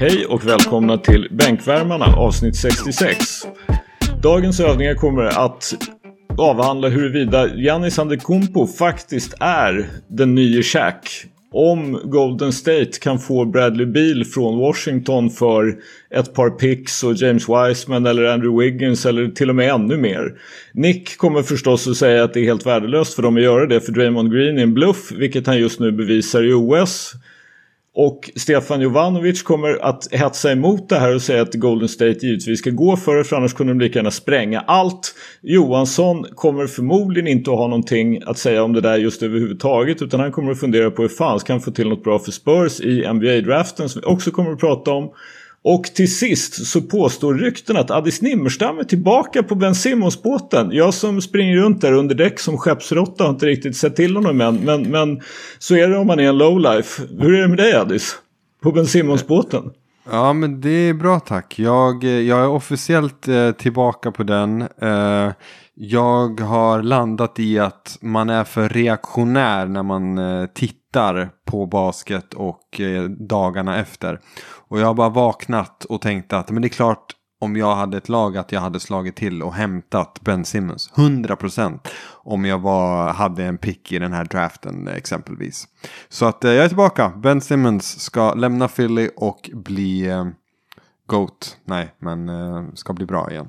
Hej och välkomna till Bänkvärmarna avsnitt 66. Dagens övningar kommer att avhandla huruvida Giannis Antetokounmpo faktiskt är den nya Shaq. Om Golden State kan få Bradley Beal från Washington för ett par picks och James Wiseman eller Andrew Wiggins eller till och med ännu mer. Nick kommer förstås att säga att det är helt värdelöst för dem att göra det för Draymond Green är en bluff vilket han just nu bevisar i OS. Och Stefan Jovanovic kommer att hetsa emot det här och säga att Golden State givetvis ska gå för det för annars kunde de lika gärna spränga allt. Johansson kommer förmodligen inte att ha någonting att säga om det där just överhuvudtaget utan han kommer att fundera på hur fan ska han få till något bra för Spurs i NBA-draften som vi också kommer att prata om. Och till sist så påstår rykten att Addis Nimmerstam är tillbaka på Ben Simmons-båten. Jag som springer runt där under däck som skeppsråtta har inte riktigt sett till honom än. Men, men så är det om man är en lowlife. Hur är det med dig Addis? På Ben Simmons-båten? Ja men det är bra tack. Jag, eh, jag är officiellt eh, tillbaka på den. Eh, jag har landat i att man är för reaktionär när man eh, tittar på basket och eh, dagarna efter. Och jag har bara vaknat och tänkt att men det är klart om jag hade ett lag att jag hade slagit till och hämtat Ben Simmons. 100% om jag var, hade en pick i den här draften exempelvis. Så att eh, jag är tillbaka. Ben Simmons ska lämna Philly och bli eh, GOAT. Nej, men eh, ska bli bra igen.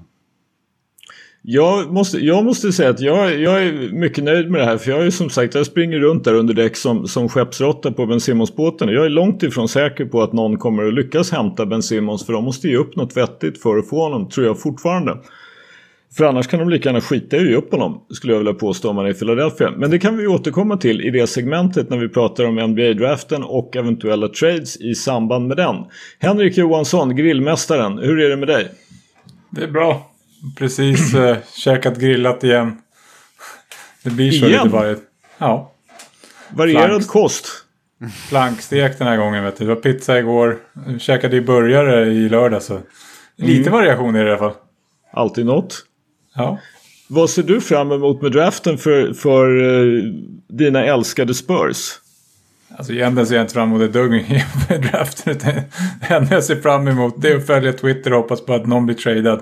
Jag måste, jag måste säga att jag, jag är mycket nöjd med det här för jag är som sagt jag springer runt där under däck som, som skeppsråtta på Ben Simmons-båten. Jag är långt ifrån säker på att någon kommer att lyckas hämta Ben Simmons för de måste ge upp något vettigt för att få honom tror jag fortfarande. För annars kan de lika gärna skita i att ge upp honom skulle jag vilja påstå om man är i Philadelphia. Men det kan vi återkomma till i det segmentet när vi pratar om NBA-draften och eventuella trades i samband med den. Henrik Johansson, grillmästaren, hur är det med dig? Det är bra. Precis äh, käkat grillat igen. Det blir så igen? lite varje... Ja. Varierad Flank. kost. Flankstek den här gången vet du. Det var pizza igår. Käkade i burgare i lördag så. Lite mm. variation i alla fall. Alltid något. Ja. Vad ser du fram emot med draften för, för uh, dina älskade Spurs? Alltså egentligen ser jag inte fram emot ett dugg med draften. Det enda jag ser fram emot det är att följa Twitter och hoppas på att någon blir tradad.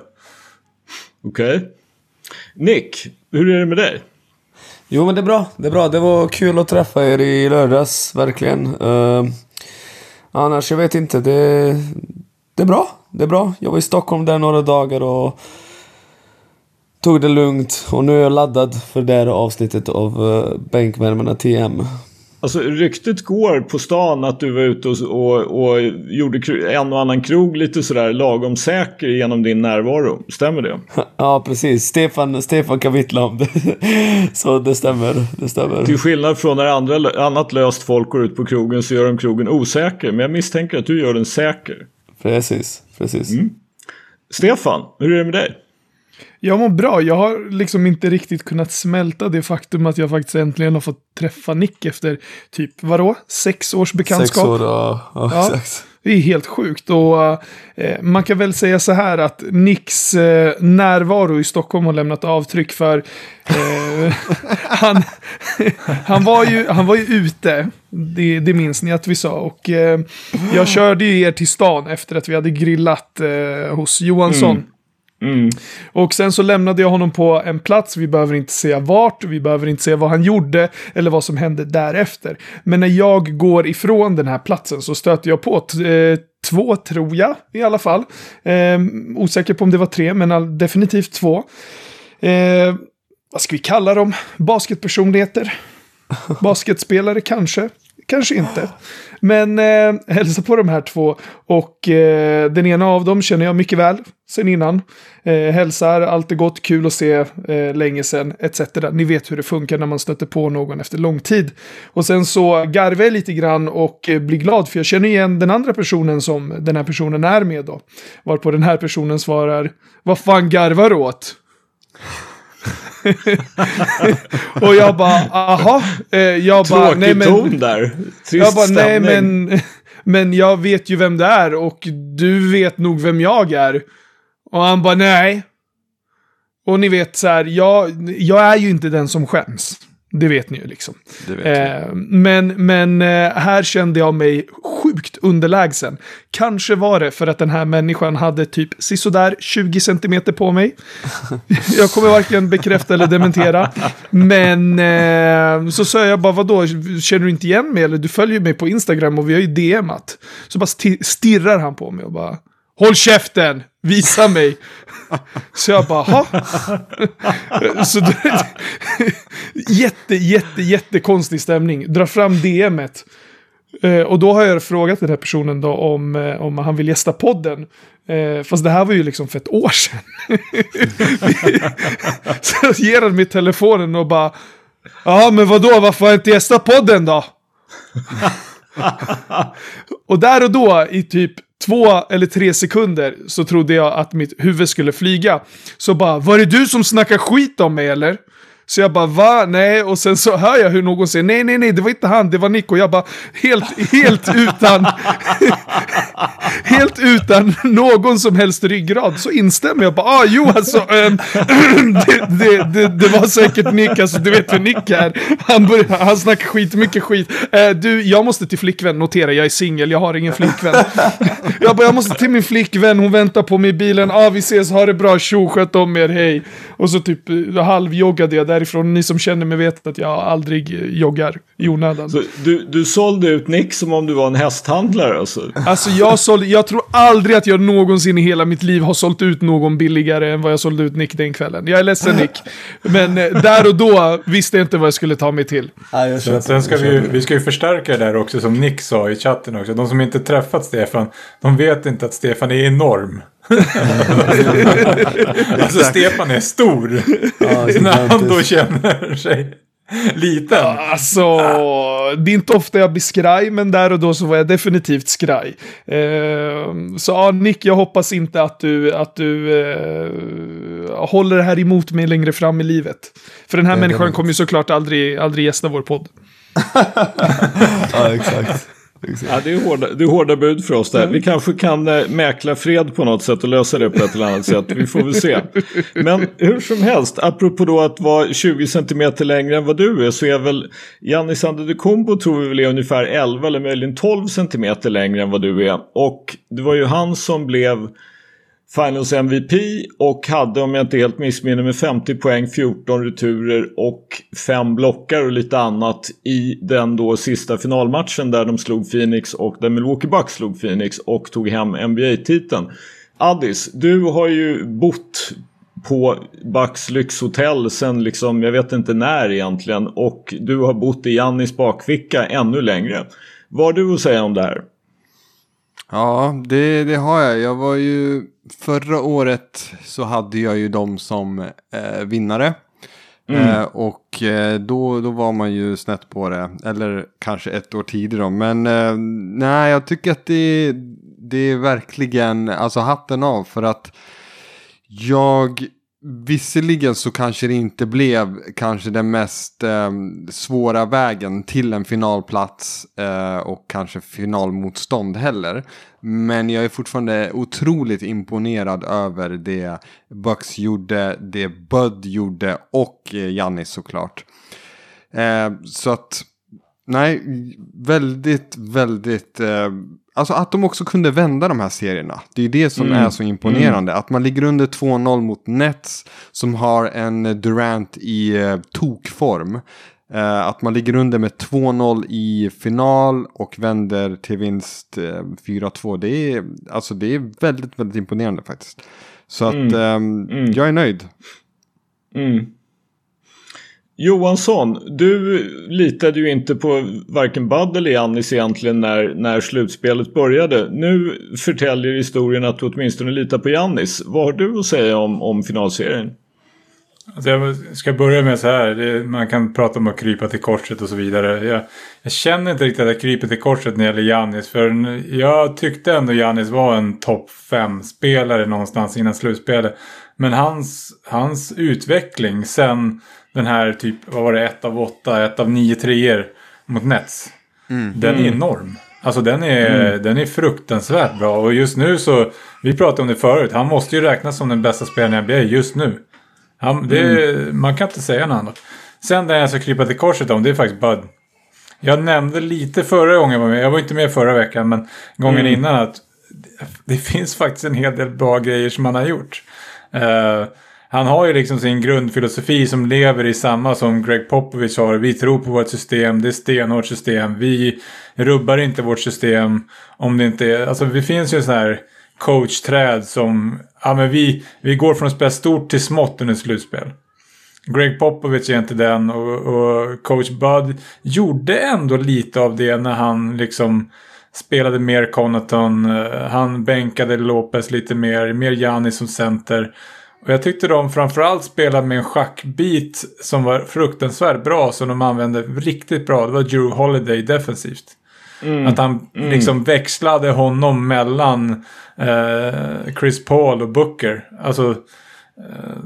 Okej. Okay. Nick, hur är det med dig? Jo men det är bra, det är bra. Det var kul att träffa er i lördags, verkligen. Uh, annars, jag vet inte. Det, det är bra, det är bra. Jag var i Stockholm där några dagar och tog det lugnt. Och nu är jag laddad för det här avsnittet av uh, Bänkvärmarna TM. Alltså ryktet går på stan att du var ute och, och, och gjorde en och annan krog lite sådär lagom säker genom din närvaro. Stämmer det? Ja, precis. Stefan, Stefan kan vittna om det. Så det stämmer, det stämmer. Till skillnad från när andra, annat löst folk går ut på krogen så gör de krogen osäker. Men jag misstänker att du gör den säker. Precis, precis. Mm. Stefan, hur är det med dig? Jag mår bra. Jag har liksom inte riktigt kunnat smälta det faktum att jag faktiskt äntligen har fått träffa Nick efter typ, vadå? Sex års bekantskap? Sex år, ja. ja, ja. exakt. Det är helt sjukt. Och eh, man kan väl säga så här att Nicks eh, närvaro i Stockholm har lämnat avtryck för eh, han, han, var ju, han var ju ute. Det, det minns ni att vi sa. Och eh, jag körde ju er till stan efter att vi hade grillat eh, hos Johansson. Mm. Mm. Och sen så lämnade jag honom på en plats, vi behöver inte säga vart, vi behöver inte säga vad han gjorde eller vad som hände därefter. Men när jag går ifrån den här platsen så stöter jag på eh, två, tror jag i alla fall. Eh, osäker på om det var tre, men definitivt två. Eh, vad ska vi kalla dem? Basketpersonligheter? Basketspelare kanske? Kanske inte. Men eh, hälsa på de här två. Och eh, den ena av dem känner jag mycket väl sen innan. Eh, hälsar, allt är gott, kul att se, eh, länge sen, etc. Ni vet hur det funkar när man stöter på någon efter lång tid. Och sen så garvar jag lite grann och eh, blir glad för jag känner igen den andra personen som den här personen är med då. Varpå den här personen svarar, vad fan garvar du åt? och jag bara, aha. Eh, jag bara, Tråkig nej, men, ton där. Trist jag bara, nej men, men jag vet ju vem det är och du vet nog vem jag är. Och han bara, nej. Och ni vet så här, jag, jag är ju inte den som skäms. Det vet ni ju liksom. Eh, men men eh, här kände jag mig sjukt underlägsen. Kanske var det för att den här människan hade typ sisådär 20 centimeter på mig. jag kommer varken bekräfta eller dementera. Men eh, så sa jag bara, vadå, känner du inte igen mig? Eller du följer mig på Instagram och vi har ju DMat. Så bara sti- stirrar han på mig och bara, håll käften, visa mig. Så jag bara, ha? Så det, jätte, jätte, jättekonstig stämning. Dra fram DMet. Eh, och då har jag frågat den här personen då om, eh, om han vill gästa podden. Eh, fast det här var ju liksom för ett år sedan. så ger han mig telefonen och bara, ja men vadå, varför har jag inte gästat podden då? och där och då i typ två eller tre sekunder så trodde jag att mitt huvud skulle flyga. Så bara, var det du som snackar skit om mig eller? Så jag bara, va? Nej. Och sen så hör jag hur någon säger, nej, nej, nej, det var inte han, det var Nico. Jag bara, helt, helt utan, helt utan någon som helst ryggrad så instämmer jag bara, ah, jo alltså, ehm, det, det, det, det var säkert Nick, alltså du vet hur Nick är. Han, börjar, han snackar skit, mycket skit. Äh, du, jag måste till flickvän, notera, jag är singel, jag har ingen flickvän. jag bara, jag måste till min flickvän, hon väntar på mig i bilen, ah, vi ses, ha det bra, tjo, sköt om er, hej. Och så typ eh, halvjoggade jag där därifrån. Ni som känner mig vet att jag aldrig joggar i onödan. Så du, du sålde ut Nick som om du var en hästhandlare alltså? Alltså jag, sålde, jag tror aldrig att jag någonsin i hela mitt liv har sålt ut någon billigare än vad jag sålde ut Nick den kvällen. Jag är ledsen Nick. Men eh, där och då visste jag inte vad jag skulle ta mig till. Ja, Sen, ska vi, vi ska ju förstärka det där också som Nick sa i chatten också. De som inte träffat Stefan, de vet inte att Stefan är enorm. alltså Stefan är stor. Ja, När han då känner sig liten. Alltså, det är inte ofta jag blir skraj, men där och då så var jag definitivt skraj. Eh, så ja, Nick, jag hoppas inte att du, att du eh, håller det här emot mig längre fram i livet. För den här människan kommer ju såklart aldrig, aldrig gästa vår podd. Ja, exakt. Ja, det är hårda, det är hårda bud för oss där. Vi kanske kan äh, mäkla fred på något sätt och lösa det på ett eller annat sätt. Vi får väl se. Men hur som helst, apropå då att vara 20 cm längre än vad du är så är väl Giannis Antetokounmpo tror vi väl är ungefär 11 eller möjligen 12 cm längre än vad du är. Och det var ju han som blev Finals MVP och hade om jag inte helt missminner mig 50 poäng, 14 returer och 5 blockar och lite annat i den då sista finalmatchen där de slog Phoenix och där Milwaukee Bucks slog Phoenix och tog hem NBA-titeln. Addis, du har ju bott på Bucks lyxhotell sen liksom, jag vet inte när egentligen och du har bott i Jannis bakficka ännu längre. Vad har du att säga om det här? Ja, det, det har jag. Jag var ju förra året så hade jag ju dem som eh, vinnare. Eh, och eh, då, då var man ju snett på det. Eller kanske ett år tidigare. Men eh, nej, jag tycker att det, det är verkligen, alltså hatten av. För att jag, visserligen så kanske det inte blev kanske den mest eh, svåra vägen till en finalplats eh, och kanske finalmotstånd heller. Men jag är fortfarande otroligt imponerad över det Bucks gjorde, det Bud gjorde och eh, såklart. Eh, så att, nej, väldigt, väldigt... Ehm, Alltså att de också kunde vända de här serierna. Det är det som Mm. är så imponerande. Att man ligger under 2-0 mot Nets som har en Durant i eh, tokform. Eh, att man ligger under med 2-0 i final och vänder till vinst eh, 4-2. Det är, alltså det är väldigt, väldigt imponerande faktiskt. Så att Mm. ehm, Mm. jag är nöjd. Johansson, du litade ju inte på varken Bud eller Jannis egentligen när, när slutspelet började. Nu förtäljer historien att du åtminstone litar på Jannis. Vad har du att säga om, om finalserien? Alltså jag ska börja med så här. Det, man kan prata om att krypa till korset och så vidare. Jag, jag känner inte riktigt att jag kryper till korset när det gäller Jannis. För jag tyckte ändå Jannis var en topp 5-spelare någonstans innan slutspelet. Men hans, hans utveckling sen den här typ, vad var det, ett av åtta, ett av nio treor mot Nets. Den är enorm. Alltså den är, den är fruktansvärt bra. Och just nu så, vi pratade om det förut, han måste ju räknas som den bästa spelaren i NBA just nu. Han, det, Man kan inte säga något annat. Sen den jag ska krypa till korset om, det är faktiskt Bud. Jag nämnde lite förra gången jag var med, jag var inte med förra veckan, men gången Mm. innan att det finns faktiskt en hel del bra grejer som han har gjort. Eh, han har ju liksom sin grundfilosofi som lever i samma som Greg Popovich har. Vi tror på vårt system, det är stenhårt system. Vi rubbar inte vårt system om det inte är... Alltså det finns ju så här coachträd som... Ja men vi, vi går från att spela stort till smått under slutspel. Greg Popovich är inte den och, och coach Bud gjorde ändå lite av det när han liksom spelade mer Conaton. Eh, han bänkade Lopez lite mer, mer Giannis som center. Och jag tyckte de framförallt spelade med en schackbit som var fruktansvärt bra som de använde riktigt bra. Det var Drew Holiday defensivt. Att han liksom växlade honom mellan eh, Chris Paul och Booker. Alltså, eh,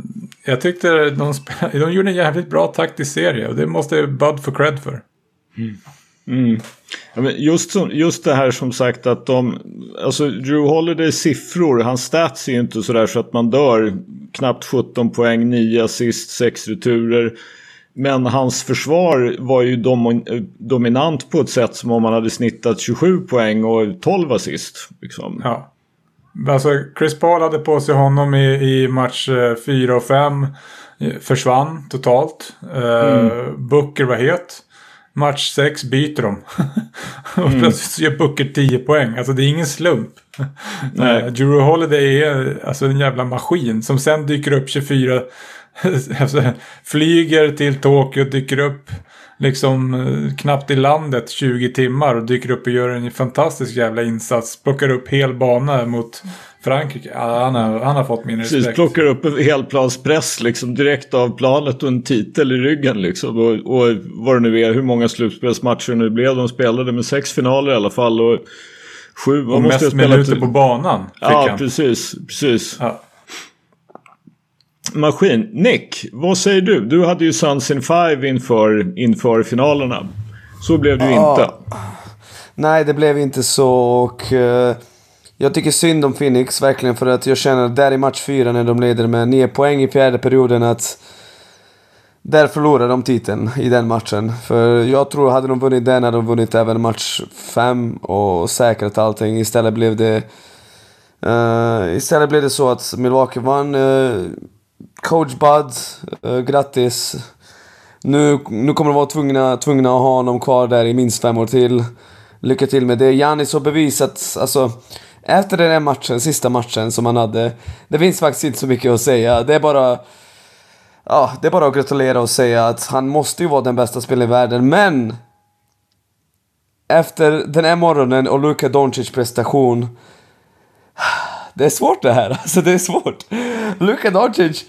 jag tyckte de, spelade, de gjorde en jävligt bra taktisk serie och det måste Bud få cred för. Ja, men just, som, just det här som sagt att de, alltså Drew Holidays siffror, hans stats är ju inte sådär så att man dör. Knappt 17 poäng, 9 assist, 6 returer. Men hans försvar var ju dom, dominant på ett sätt som om han hade snittat 27 poäng och 12 assist. Liksom. Ja. Alltså Chris Paul hade på sig honom i, i match 4 och 5. Försvann totalt. Eh, Booker var het. Match 6 byter de. och plötsligt så gör Booker 10 poäng. Alltså det är ingen slump. Nej. Uh, Drew Holiday är alltså en jävla maskin. Som sen dyker upp 24. alltså, flyger till Tokyo, dyker upp liksom eh, knappt i landet 20 timmar och dyker upp och gör en fantastisk jävla insats. Plockar upp hel bana mot Frankrike. Ja, han, har, han har fått min Precis, respekt. plockar upp en helplanspress liksom direkt av planet och en titel i ryggen liksom. Och, och vad det nu är, hur många slutspelsmatcher nu blev. De spelade med sex finaler i alla fall. Och sju, och mest minuter på banan fick Ja, han. precis. precis. Ja. Maskin. Nick, vad säger du? Du hade ju Suns in Five inför, inför finalerna. Så blev det ju Ja. inte. Nej, det blev inte så och eh, jag tycker synd om Phoenix verkligen för att jag känner där i match 4 när de leder med 9 poäng i fjärde perioden att där förlorar de titeln i den matchen. För jag tror hade de vunnit den hade de vunnit även match 5 och säkrat allting. Istället blev det eh, istället blev det så att Milwaukee vann. Uh, Coach Bud, eh, grattis. Nu, nu kommer de vara tvungna, tvungna att ha honom kvar där i minst fem år till. Lycka till med det. Janis har bevisat, alltså efter den här matchen, sista matchen som han hade, det finns faktiskt inte så mycket att säga. Det är bara... Ja, det är bara att gratulera och säga att han måste ju vara den bästa spelaren i världen, men... Efter den här morgonen och Luka Doncic prestation det är svårt det här, alltså det är svårt. Luka Doncic,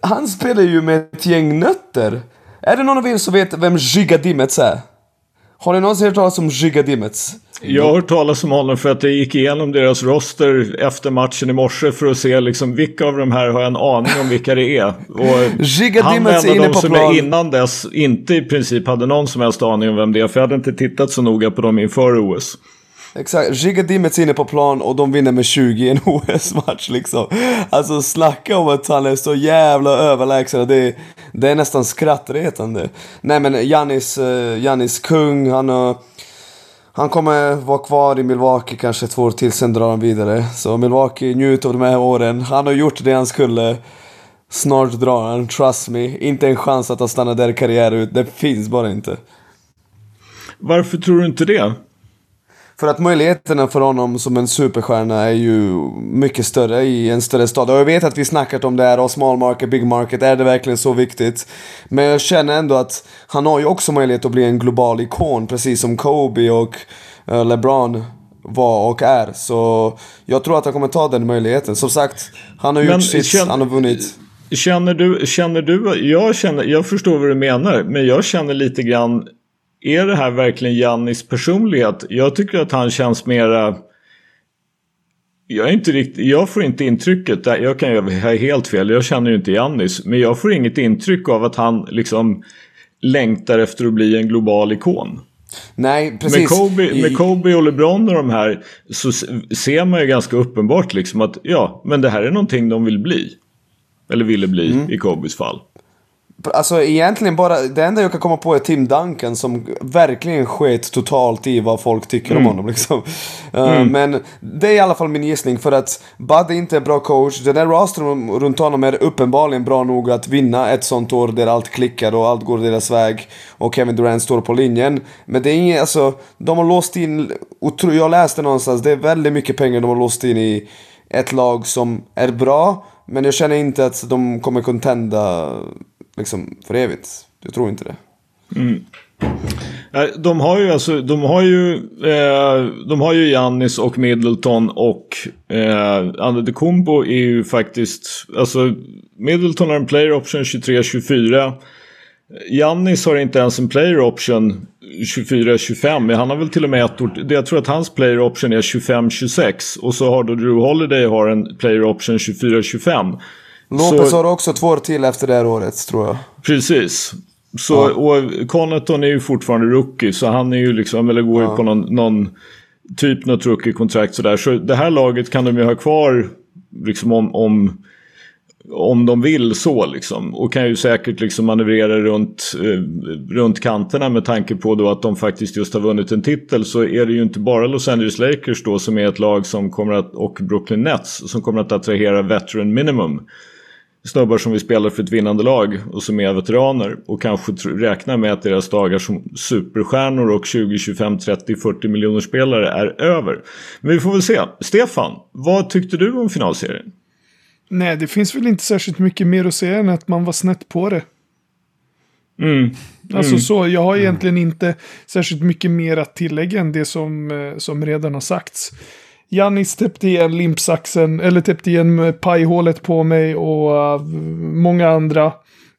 han spelar ju med ett gäng nötter. Är det någon av er som vet vem Giga Dimets är? Har ni någonsin hört talas om Giga Dimets? Jag har hört talas om honom för att jag gick igenom deras roster efter matchen i morse för att se liksom vilka av de här har jag en aning om vilka det är. Och Giga han var en av de som plan. jag innan dess inte i princip hade någon som helst aning om vem det är. För jag hade inte tittat så noga på dem inför OS. Exakt, Giga Dimets är inne på plan och de vinner med 20 i en OS-match liksom. Alltså snacka om att han är så jävla överlägsen. Det, är- det är nästan skrattretande. Nej men Janis, eh, Janis kung, han har... Han kommer vara kvar i Milwaukee kanske två år till, sen drar han vidare. Så Milwaukee, njut av de här åren. Han har gjort det han skulle. Snart drar han, trust me. Inte en chans att han stannar där karriär ut. Det finns bara inte. Varför tror du inte det? För att möjligheterna för honom som en superstjärna är ju mycket större i en större stad. Och jag vet att vi snackat om det här och small market, big market, är det verkligen så viktigt? Men jag känner ändå att han har ju också möjlighet att bli en global ikon, precis som Kobe och eh, LeBron var och är. Så jag tror att han kommer ta den möjligheten. Som sagt, han har Men gjort sitt, känn- han har vunnit. Känner du, känner du, jag, känner, jag förstår vad du menar, men jag känner lite grann, är det här verkligen Jannis personlighet? Jag tycker att han känns mera, jag, är inte riktigt, jag får inte intrycket, jag kan ju ha helt fel, jag känner ju inte Jannis, men jag får inget intryck av att han liksom längtar efter att bli en global ikon. Nej, precis. Med Kobe, med Kobe och LeBron och de här så ser man ju ganska uppenbart liksom att ja, men det här är någonting de vill bli. Eller ville bli Mm. i Kobes fall. Alltså egentligen bara, det enda jag kan komma på är Tim Duncan som verkligen sket totalt i vad folk tycker Mm. om honom liksom. Uh, Men det är i alla fall min gissning för att Bud är inte en bra coach. Den där rostern runt honom är uppenbarligen bra nog att vinna ett sånt år där allt klickar och allt går deras väg och Kevin Durant står på linjen. Men det är inget, alltså, de har låst in, jag läste någonstans, det är väldigt mycket pengar de har låst in i ett lag som är bra. Men jag känner inte att de kommer contenda liksom för evigt. Jag tror inte det. Mm. De har ju alltså, de har ju, eh, de har ju Giannis och Middleton och eh, Antetokounmpo är ju faktiskt, alltså Middleton har en player option 23-24. Giannis har inte ens en player option 24-25, men han har väl till och med ett år, det- jag tror att hans player option är 25-26 och så har då Drew Holiday har en player option 24-25. Lopez Så- har också två år till efter det här året, tror jag. Precis. Så, Och Connaughton är ju fortfarande rookie så han är ju liksom, eller går ju på någon, någon typ något rookie-kontrakt sådär. Så det här laget kan de ju ha kvar liksom om, om, om de vill så liksom. Och kan ju säkert liksom manövrera runt, eh, runt kanterna med tanke på då att de faktiskt just har vunnit en titel. Så är det ju inte bara Los Angeles Lakers då som är ett lag som kommer att, och Brooklyn Nets som kommer att attrahera veteran minimum snubbar som vill spela för ett vinnande lag och som är veteraner och kanske räknar med att deras dagar som superstjärnor och 20, 25, 30, 40 miljoner spelare är över. Men vi får väl se. Stefan, vad tyckte du om finalserien? Nej, det finns väl inte särskilt mycket mer att säga än att man var snett på det. Mm. Alltså så, jag har egentligen inte särskilt mycket mer att tillägga än det som, eh, som redan har sagts. Jannis täppte igen limpsaxen, eller täppte igen pajhålet på mig och uh, många andra.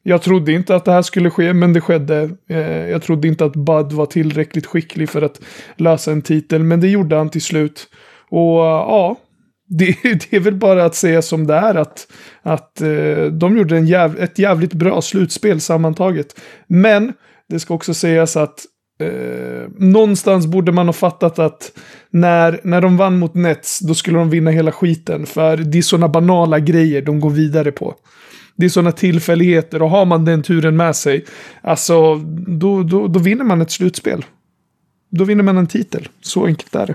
Jag trodde inte att det här skulle ske, men det skedde. Eh, jag trodde inte att Bud var tillräckligt skicklig för att lösa en titel, men det gjorde han till slut. Och eh, ja, det, det är väl bara att säga som det är att, att eh, de gjorde en jäv, ett jävligt bra slutspel sammantaget. Men det ska också sägas att eh, någonstans borde man ha fattat att när, när de vann mot Nets då skulle de vinna hela skiten. För det är sådana banala grejer de går vidare på. Det är sådana tillfälligheter och har man den turen med sig, alltså då, då, då vinner man ett slutspel. Då vinner man en titel. Så enkelt är det.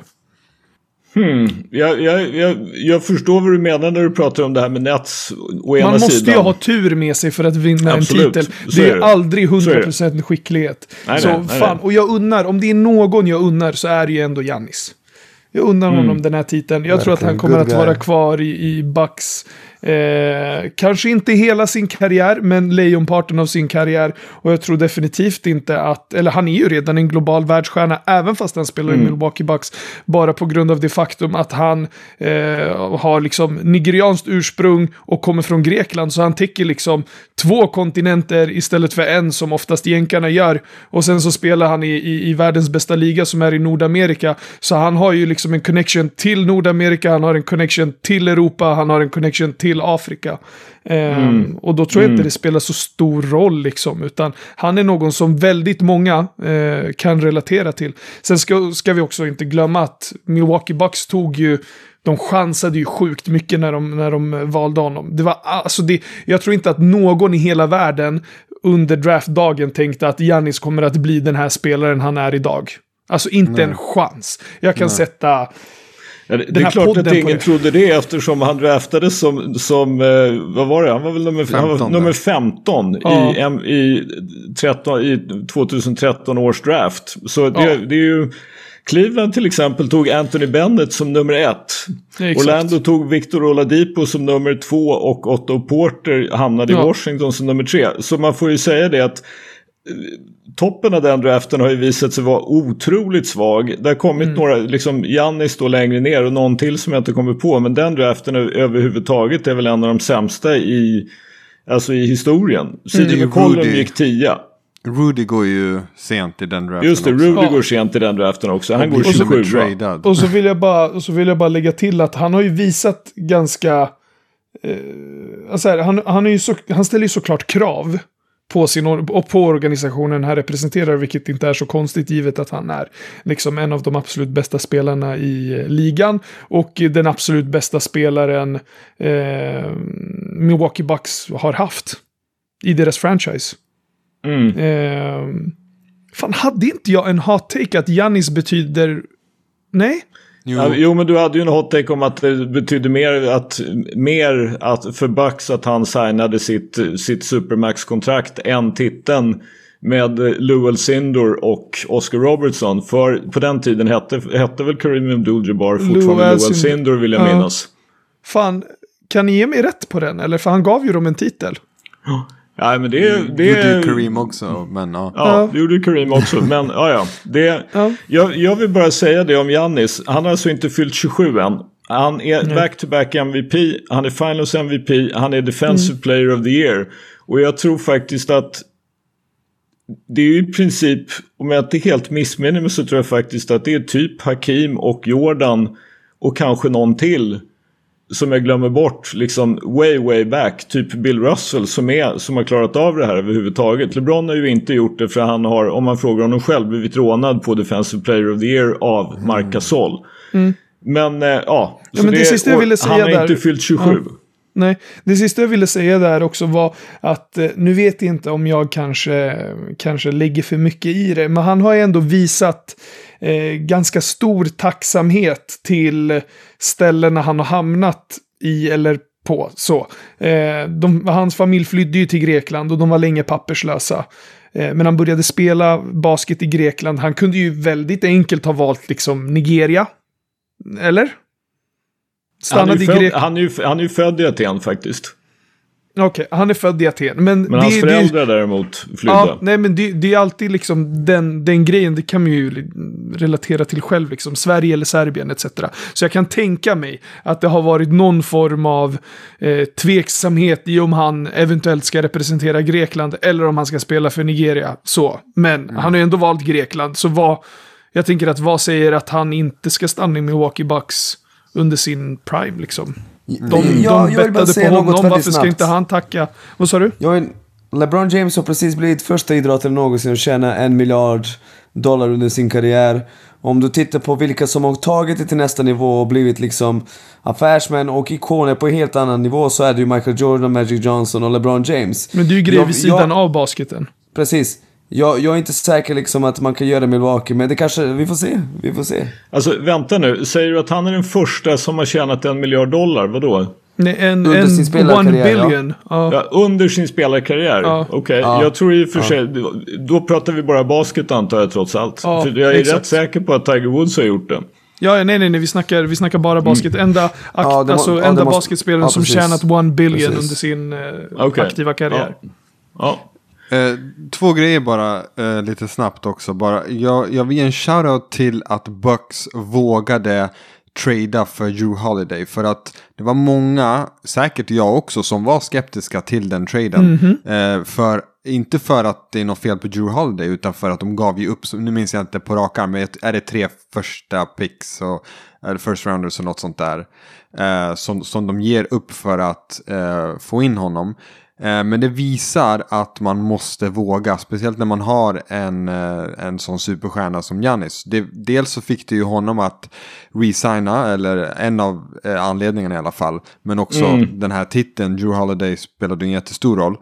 Hmm. Jag, jag, jag, jag förstår vad du menar när du pratar om det här med Nets å ena Man måste sidan. ju ha tur med sig för att vinna Absolut, en titel. så Det är är det. aldrig Så är det. 100% skicklighet. Nej, så nej, fan, nej. och jag unnar, om det är någon jag unnar så är det ju ändå Jannis. Jag unnar Mm. honom den här titeln. Jag tror att han Verkligen, kommer att vara kvar i, i Bucks. Eh, kanske inte hela sin karriär, men lejonparten av sin karriär. Och jag tror definitivt inte att, eller han är ju redan en global världsstjärna, även fast han spelar Mm. i Milwaukee Bucks. Bara på grund av det faktum att han eh, har liksom nigerianskt ursprung och kommer från Grekland. Så han täcker liksom två kontinenter istället för en som oftast jänkarna gör. Och sen så spelar han i, i, i världens bästa liga som är i Nordamerika. Så han har ju liksom en connection till Nordamerika, han har en connection till Europa, han har en connection till Afrika. Ehm, Och då tror jag inte det spelar så stor roll liksom, utan han är någon som väldigt många eh, kan relatera till. Sen ska, ska vi också inte glömma att Milwaukee Bucks tog ju de chansade ju sjukt mycket när de, när de valde honom. Det var, alltså det, jag tror inte att någon i hela världen under draftdagen tänkte att Giannis kommer att bli den här spelaren han är idag. Alltså inte en chans. Jag kan sätta... Ja, det, det är klart att ingen trodde det eftersom han draftades som, som eh, vad var det? Han var väl nummer, han var 15 nummer där. 15 Ja. i, i, 13, i 2013 års draft. Så det, Ja. det är ju... Cleveland till exempel tog Anthony Bennett som nummer ett. Orlando tog Victor Oladipo som nummer två och Otto Porter hamnade Ja. i Washington som nummer tre. Så man får ju säga det att toppen av den draften har ju visat sig vara otroligt svag. Det har kommit Mm. några, liksom Giannis står längre ner och någon till som jag inte kommer på. Men den draften överhuvudtaget är väl en av de sämsta i, alltså i historien. Det är ju McCollum gick tia. Rudy går ju sent i den draften Just det, också. Rudy Ja. går sent i den draften också. Han Och går blir till och med 27 tradad. Och så vill jag bara, och så vill jag bara lägga till att han har ju visat ganska... Eh, alltså här, han, han, är ju så, han ställer ju såklart krav på, sin, och på organisationen han representerar, vilket inte är så konstigt givet att han är liksom en av de absolut bästa spelarna i eh, ligan och den absolut bästa spelaren eh, Milwaukee Bucks har haft. i deras franchise. Mm. Eh, fan, hade inte jag en hot take att Giannis betyder... Nej? Jo, jo, men du hade ju en hot take om att det betydde mer, att, mer att för Bucks att han signade sitt, sitt Supermax-kontrakt än titeln med Lowell Sindor och Oscar Robertson. För på den tiden hette, hette väl Kareem Abdul-Jabbar fortfarande Lowell Lowell Sindor. Sindor vill jag Ja. minnas. Fan, kan ni ge mig rätt på den? Eller för han gav ju dem en titel. Ja, men det, det, det gjorde ju Kareem också, men ja. Ja, Ja. det gjorde ju Kareem också. Men ja, ja. Det, Ja. jag, jag vill bara säga det om Giannis. Han har alltså inte fyllt 27 än. Han är back-to-back MVP, han är Finals MVP, han är Defensive Mm. Player of the Year. Och jag tror faktiskt att det är ju i princip, om jag inte helt missminner mig så tror jag faktiskt att det är typ Hakim och Jordan och kanske någon till som jag glömmer bort liksom way way back. Typ Bill Russell som, är, som har klarat av det här överhuvudtaget. LeBron har ju inte gjort det för han har, om man frågar honom själv, blivit rånad på Defensive Player of the Year av Marc Gasol. Men eh, ja, så men det sista jag ville säga han har där- inte fyllt 27. Nej, det sista jag ville säga där också var att eh, nu vet jag inte om jag kanske, kanske lägger för mycket i det, men han har ju ändå visat eh, ganska stor tacksamhet till ställena han har hamnat i eller på. Så. Eh, de, hans familj flydde ju till Grekland och de var länge papperslösa. Eh, men han började spela basket i Grekland. Han kunde ju väldigt enkelt ha valt liksom Nigeria. Eller? Han är, Stannade ju i född, Grekland. han, är ju, han är ju född i Aten faktiskt. Okej, han är född i Aten. Men, Men hans det, det, föräldrar däremot flydde. Ja, nej men det, det är alltid liksom den, den grejen, det kan man ju relatera till själv, liksom. Sverige eller Serbien etc. Så jag kan tänka mig att det har varit någon form av eh, tveksamhet i om han eventuellt ska representera Grekland eller om han ska spela för Nigeria. Så, men han har ju ändå valt Grekland, så vad... Jag tänker att vad säger att han inte ska stanna i Milwaukee Bucks under sin prime liksom? De, Ja, de bettade på honom, varför ska inte han tacka? Vad sa du? Jag LeBron James har precis blivit första idrottaren någonsin att tjäna en miljard dollar under sin karriär. Om du tittar på vilka som har tagit det till nästa nivå och blivit liksom affärsmän och ikoner på en helt annan nivå så är det ju Michael Jordan, Magic Johnson och LeBron James. Men det är ju grejer vid sidan jag- av basketen. Precis. Jag, jag är inte säker liksom att man kan göra Milwaukee, men det kanske, vi får se. Vi får se. Alltså vänta nu, säger du att han är den första som har tjänat en miljard dollar? Vadå? Nej, en, Under en sin one spelarkarriär, billion. Ja. Ja, under sin spelarkarriär? Ja. Okej, Ja. jag tror i och för sig, då, pratar vi bara basket antar jag trots allt. Ja, för jag är exakt. rätt säker på att Tiger Woods har gjort det. Ja, nej, nej, nej, vi snackar, vi snackar bara basket. Enda, akt, Ja, det må- alltså, ja, det enda måste- basketspelaren ja, som tjänat one billion Precis. under sin eh, Okej. aktiva karriär. Ja. Eh, två grejer bara, eh, lite snabbt också. Bara. Jag, jag vill ge en shoutout till att Bucks vågade trada för Drew Holiday. För att det var många, säkert jag också, som var skeptiska till den traden. Eh, för, inte för att det är något fel på Drew Holiday, utan för att de gav ju upp, nu minns jag inte på rak arm, men är det tre första picks och eller first rounders och något sånt där. Eh, som, som de ger upp för att eh, få in honom. Eh, Men det visar att man måste våga, speciellt när man har en, eh, en sån superstjärna som. Det, dels så fick det ju honom att resigna, eller en av eh, anledningarna i alla fall. Men också den här titeln, Drew Holiday spelade en jättestor roll.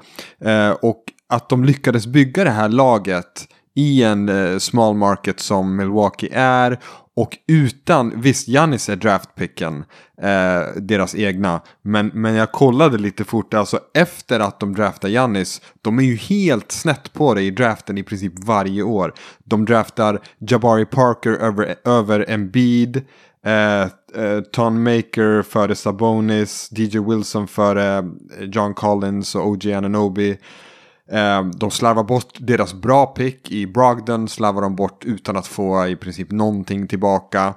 Och att de lyckades bygga det här laget i en eh, small market som Milwaukee är. Och utan, visst Janis är draftpicken, eh, deras egna. Men, men jag kollade lite fort, alltså efter att de draftar Janis, de är ju helt snett på det i draften i princip varje år. De draftar Jabari Parker över, över Embiid, eh, eh, Ton Maker före Sabonis, DJ Wilson före eh, John Collins och OG Ananobi. Eh, De slarvar bort deras bra pick i Brogdon, slarvar de bort utan att få i princip någonting tillbaka.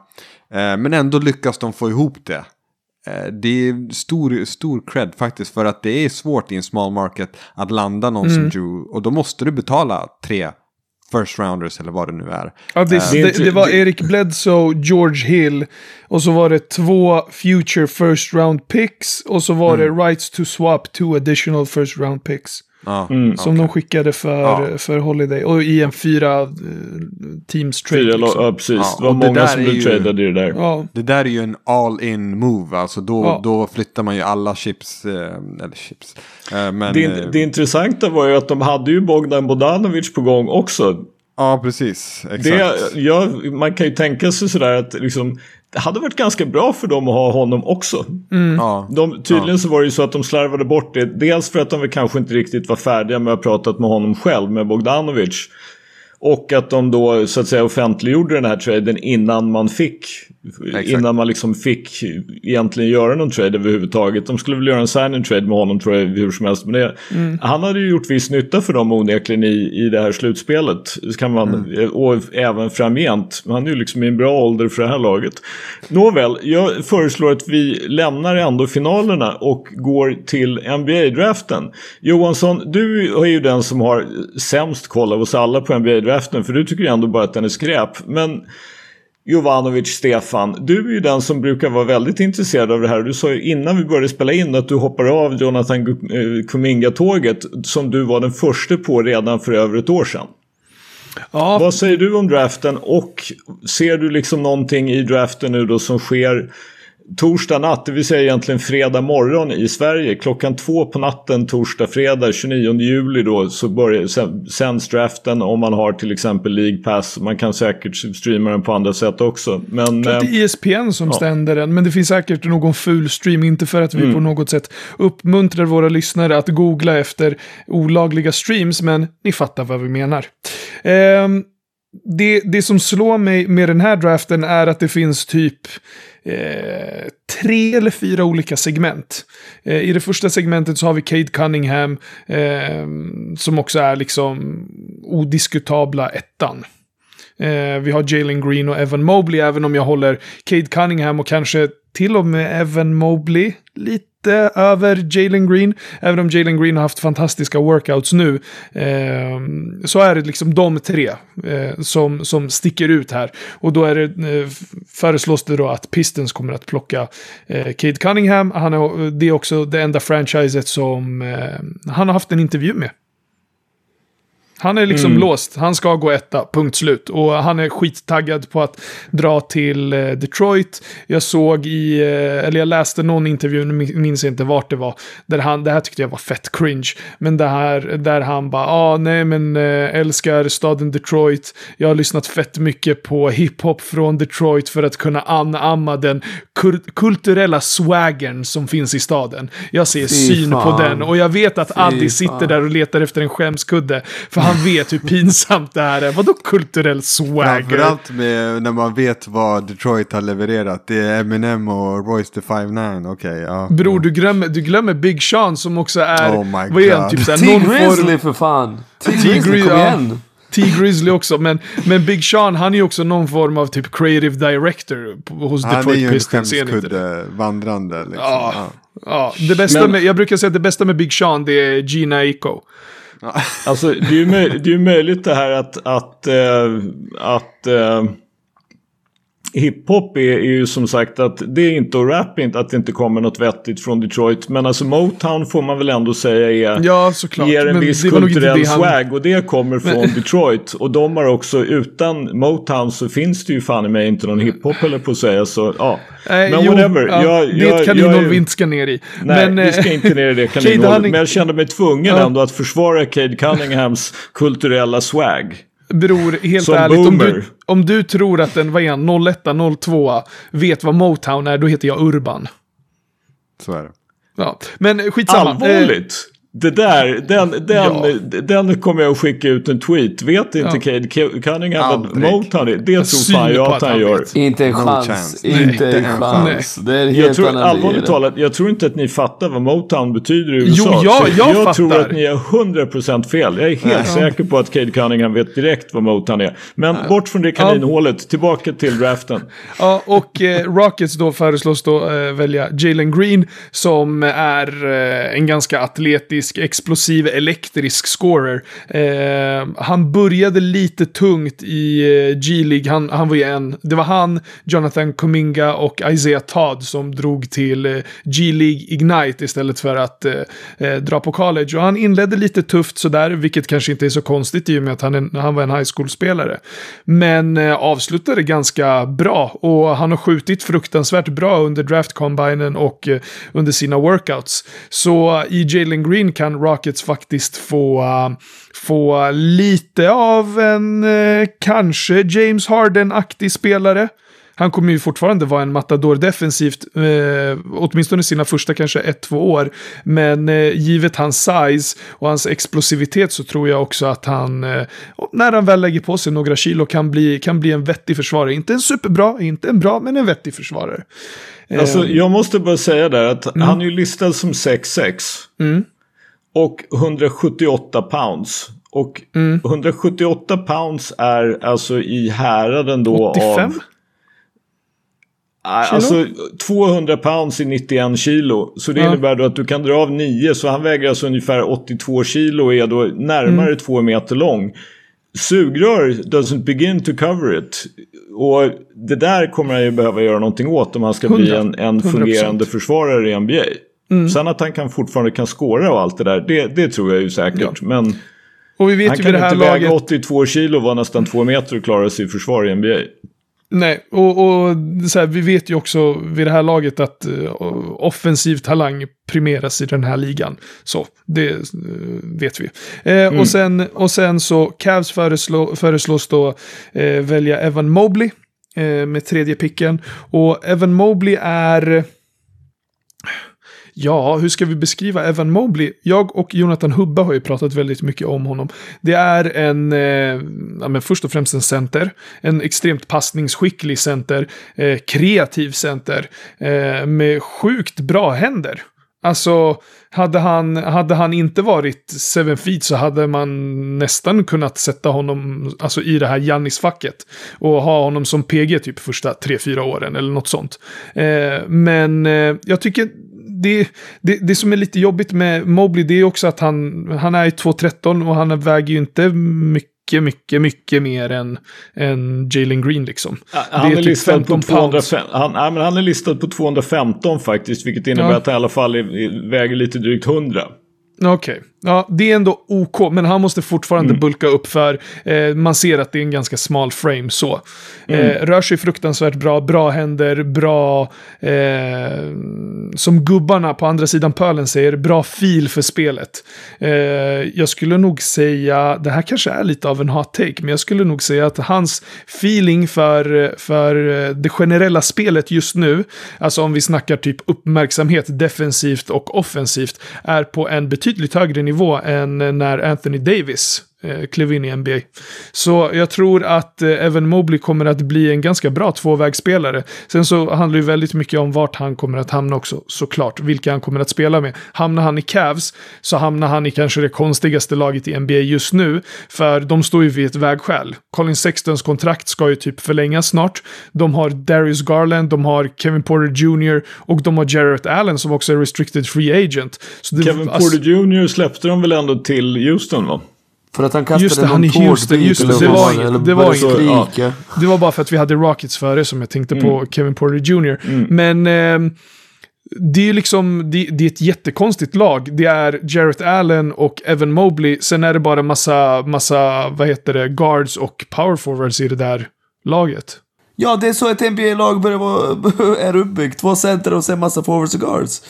Eh, Men ändå lyckas de få ihop det. Eh, Det är stor, stor cred faktiskt för att det är svårt i en small market att landa någon som Drew. Och då måste du betala tre first rounders eller vad det nu är. Ja, det, är det, det var Erik Bledsoe, George Hill och så var det två future first round picks och så var det rights to swap two additional first round picks. Mm. Som de skickade för, Ja. för Holiday. Och i en fyra eh, teams trade. Fyra, liksom. ja, precis. Ja, det var och det många där som är blev ju- tradade i det där. Ja, Det där är ju en all-in move. Alltså då, då flyttar man ju alla chips. Eh, eller chips. Eh, men, Det, eh, det intressanta var ju att de hade ju Bogdan Bodanovic på gång också. Ja, precis. Exakt. Det, ja, man kan ju tänka sig sådär att liksom, det hade varit ganska bra för dem att ha honom också. ja. De, tydligen så var det ju så att de slarvade bort det. Dels för att de väl kanske inte riktigt var färdiga med att ha pratat med honom själv, med Bogdanovic. Och att de då så att säga offentliggjorde den här traden innan man fick Exakt. Innan man liksom fick egentligen göra någon trade överhuvudtaget. De skulle väl göra en signing trade med honom tror jag hur som helst. Men det, Han hade ju gjort viss nytta för dem onekligen i, i det här slutspelet. Det kan man, Och även framgent. Han är ju liksom i en bra ålder för det här laget. Nåväl, jag föreslår att vi lämnar ändå finalerna och går till NBA-draften. Johansson, du är ju den som har sämst koll av oss alla på NBA-draften. För du tycker ju ändå bara att den är skräp. Men Jovanovic, Stefan, du är ju den som brukar vara väldigt intresserad av det här. Du sa ju innan vi började spela in att du hoppar av Jonathan eh, Kuminga-tåget som du var den första på redan för över ett år sedan. ja Vad säger du om draften och ser du liksom någonting i draften nu då som sker torsdag natt, det vill säga egentligen fredag morgon i Sverige. Klockan två på natten torsdag, fredag 29 juli då så börjar, sänds draften om man har till exempel League Pass. Man kan säkert streama den på andra sätt också. Men, tror att det eh, är ESPN som ja. ständer den, men det finns säkert någon full stream, inte för att vi Mm. på något sätt uppmuntrar våra lyssnare att googla efter olagliga streams, men ni fattar vad vi menar. Ehm, det, det som slår mig med den här draften är att det finns typ eh, tre eller fyra olika segment. Eh, I det första segmentet så har vi Cade Cunningham, eh, som också är liksom odiskutabla ettan. Eh, vi har Jalen Green och Evan Mobley, även om jag håller Cade Cunningham och kanske till och med Evan Mobley lite över Jalen Green. Även om Jalen Green har haft fantastiska workouts nu. Eh, så är det liksom de tre eh, som, som sticker ut här. Och då är det, eh, föreslås det då att Pistons kommer att plocka eh, Cade Cunningham. Han är, det är också det enda franchiset som eh, han har haft en intervju med. Han är liksom låst. Han ska gå etta, punkt slut. Och han är skittaggad på att dra till eh, Detroit. Jag såg i, eh, eller jag läste någon intervju, nu min- minns jag inte vart det var, där han, det här tyckte jag var fett cringe, men det här, där han bara, ah nej men eh, älskar staden Detroit, jag har lyssnat fett mycket på hiphop från Detroit för att kunna anamma den kulturella swaggern som finns i staden. Jag ser Fy syn på fan. den och jag vet att Fy Addi sitter fan. där och letar efter en skämskudde. För han vet hur pinsamt det här är. Vadå kulturell swagger? Framförallt med, när man vet vad Detroit har levererat. Det är Eminem och Royce the 5'9. Okej, ja. Bror, du glömmer, du glömmer Big Sean som också är... Oh my vad är han? Typ såhär, någon Grizzly form... för fan! T. T. Grizzly, Gri- kom igen! T. Grizzly också, men, men Big Sean han är ju också någon form av typ creative director hos Han är Detroit ju en Pistons. ser ni inte det? skämskudde vandrande. Liksom. Ja. Ja. Ja, det bästa Men- med, jag brukar säga att det bästa med Big Sean det är Gina Iko. Alltså det är ju möj- möjligt det här att, att, eh, att eh, hiphop är, är ju som sagt att det är inte och rap inte att det inte kommer något vettigt från Detroit. Men alltså Motown får man väl ändå säga är, Ja, såklart. ger en men viss kulturell han- swag och det kommer från Detroit. Och de har också, utan Motown så finns det ju fan i mig inte någon hiphop eller på att säga. Så ja, men jo, whatever. ja, jag, det är jag, ett kaninhål vi inte ska ner i. Nej, men, vi ska eh, inte ner i det kaninhålet. Men jag kände mig tvungen Ja. ändå att försvara Cade Cunninghams kulturella swag. Bror, helt Som ärligt. Om du, om du tror att en, vad är han, 01, 02 vet vad Motown är, då heter jag Urban. Så är det. Ja. Men skitsamma. Eh, Allvarligt. Det där, den, den, Ja. den kommer jag att skicka ut en tweet. Vet inte Ja. Cade Cunningham vad. Motown är? Det tror fan jag att han han gör. Inte en No chans. chance. Inte en chans. Det är en Jag helt tror, allvarligt talat, jag tror inte att ni fattar vad Motown betyder i Jo, USA. Så jag jag tror fattar. att ni är 100% fel. Jag är helt säker på att Cade Cunningham vet direkt vad Motown är. Men bort från det kaninhålet, tillbaka till draften. Ja, och eh, Rockets då föreslås då eh, välja Jalen Green som är eh, en ganska atletisk fantastisk explosiv, elektrisk scorer. Eh, han började lite tungt i eh, G-League. Han, han var ju en, det var han, Jonathan Kuminga och Isaiah Todd som drog till eh, G-League Ignite istället för att eh, eh, dra på college. Och han inledde lite tufft sådär, vilket kanske inte är så konstigt i och med att han, är, han var en high school-spelare. Men eh, avslutade ganska bra och han har skjutit fruktansvärt bra under draft-combinen och eh, under sina workouts. Så i Jalen Green kan Rockets faktiskt få, uh, få lite av en uh, kanske James Harden-aktig spelare. Han kommer ju fortfarande vara en matador defensivt, eh, åtminstone sina första kanske ett, två år. Men eh, givet hans size och hans explosivitet så tror jag också att han, eh, när han väl lägger på sig några kilo, kan bli, kan bli en vettig försvarare. Inte en superbra, inte en bra, men en vettig försvarare. Alltså, jag måste bara säga där att mm. han är ju listad som 6'6. Mm. Och 178 pounds. Och Mm. 178 pounds är alltså i häraden då 85? av... Nej, Alltså 200 pounds i 91 kilo. Så det Ja. innebär då att du kan dra av 9. Så han väger alltså ungefär 82 kilo och är då närmare Mm. 2 meter lång. Sugrör doesn't begin to cover it. Och det där kommer han ju behöva göra någonting åt om han ska bli 100. en, en 100%. fungerande försvarare i NBA. Mm. Sen att han kan fortfarande kan skåra och allt det där, det, det tror jag ju säkert. Men Och vi vet han ju kan det här inte väga laget... 82 kilo och vara nästan 2 meter och klara sig i försvar i NBA. Nej, och, och så här, vi vet ju också vid det här laget att eh, offensiv talang primeras i den här ligan. Så, det eh, vet vi. Eh, och, sen, och sen så, Cavs föreslå, föreslås då eh, välja Evan Mobley eh, med tredje picken. Och Evan Mobley är... Ja, hur ska vi beskriva Evan Mobley? Jag och Jonathan Hubba har ju pratat väldigt mycket om honom. Det är en, eh, ja, men först och främst en center, en extremt passningsskicklig center, eh, kreativ center, eh, med sjukt bra händer. Alltså, hade han, hade han inte varit seven feet så hade man nästan kunnat sätta honom alltså, i det här Jannis-facket. Och ha honom som PG typ första tre fyra åren eller något sånt. Eh, men eh, jag tycker det, det, det som är lite jobbigt med Mobley det är också att han, han är 2,13 och han väger ju inte mycket, mycket, mycket mer än, än Jalen Green liksom. Han det är, typ listad på 15 205, han, nej, men han är listad på 215 faktiskt. Vilket innebär Ja. att han i alla fall är, väger lite drygt 100. Okej, ja det är ändå OK, men han måste fortfarande Mm. bulka upp för eh, man ser att det är en ganska smal frame så. Mm. Eh, rör sig fruktansvärt bra, bra händer, bra, eh, som gubbarna på andra sidan pölen säger, bra fil för spelet. Eh, jag skulle nog säga, det här kanske är lite av en hot take, men jag skulle nog säga att hans feeling för, för det generella spelet just nu, alltså om vi snackar typ uppmärksamhet defensivt och offensivt, är på en betydligt högre nivå än när Anthony Davis eh, klev in i NBA. Så jag tror att eh, Evan Mobley kommer att bli en ganska bra tvåvägsspelare. Sen så handlar det väldigt mycket om vart han kommer att hamna också, såklart. Vilka han kommer att spela med. Hamnar han i Cavs så hamnar han i kanske det konstigaste laget i NBA just nu. För de står ju vid ett vägskäl. Colin Sextons kontrakt ska ju typ förlängas snart. De har Darius Garland, de har Kevin Porter Jr. och de har Jarrett Allen som också är restricted free agent. Det, Kevin alltså- Porter Jr släppte de väl ändå till Houston va? För att han kastade Just det, någon han tårtbit Houston, just det, det var eller det var inget- skrika. Det var bara för att vi hade Rockets före som jag tänkte på Mm. Kevin Porter Jr. Men ehm, det är liksom, det, det är ett jättekonstigt lag. Det är Jarrett Allen och Evan Mobley. Sen är det bara massa, massa, vad heter det, guards och power forwards i det där laget. Ja, det är så ett NBA-lag börjar vara, är uppbyggt. Två center och sen massa forwards och guards.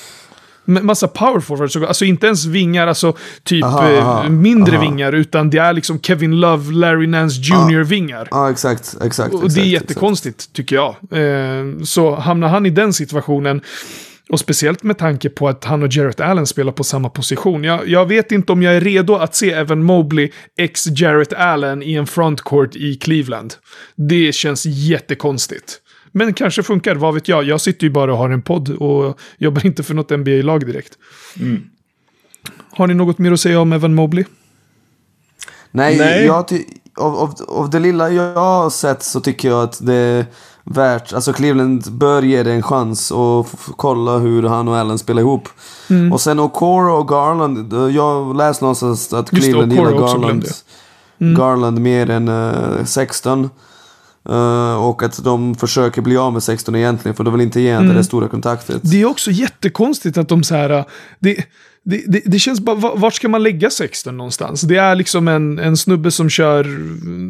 Massa power forwards, alltså inte ens vingar, alltså typ Aha, eh, aha, mindre aha. vingar, utan det är liksom Kevin Love, Larry Nance Jr-vingar. Ja, exakt, exakt. Och det är exakt, jättekonstigt, tycker jag. Eh, så hamnar han i den situationen, och speciellt med tanke på att han och Jarrett Allen spelar på samma position. Jag, jag vet inte om jag är redo att se Evan Mobley ex Jarrett Allen i en frontcourt i Cleveland. Det känns jättekonstigt. Men kanske funkar, vad vet jag. Jag sitter ju bara och har en podd och jobbar inte för något NBA-lag direkt. Har ni något mer att säga om Evan Mobley? Nej, Nej. Jag ty- av, av, av det lilla jag har sett så tycker jag att det... värt, alltså Cleveland bör ge det en chans och f- kolla hur han och Allen spelar ihop. Mm. Och sen Okoro och Garland, jag läste någonstans att Just det, Cleveland Okoro gillar Garland, Mm. Garland mer än eh, 16. Eh, och att de försöker bli av med 16 egentligen, för de vill inte ge mm. det där stora kontraktet. Det är också jättekonstigt att de så här... Det, det, det, det känns bara, vart ska man lägga 16 någonstans? Det är liksom en, en snubbe som kör...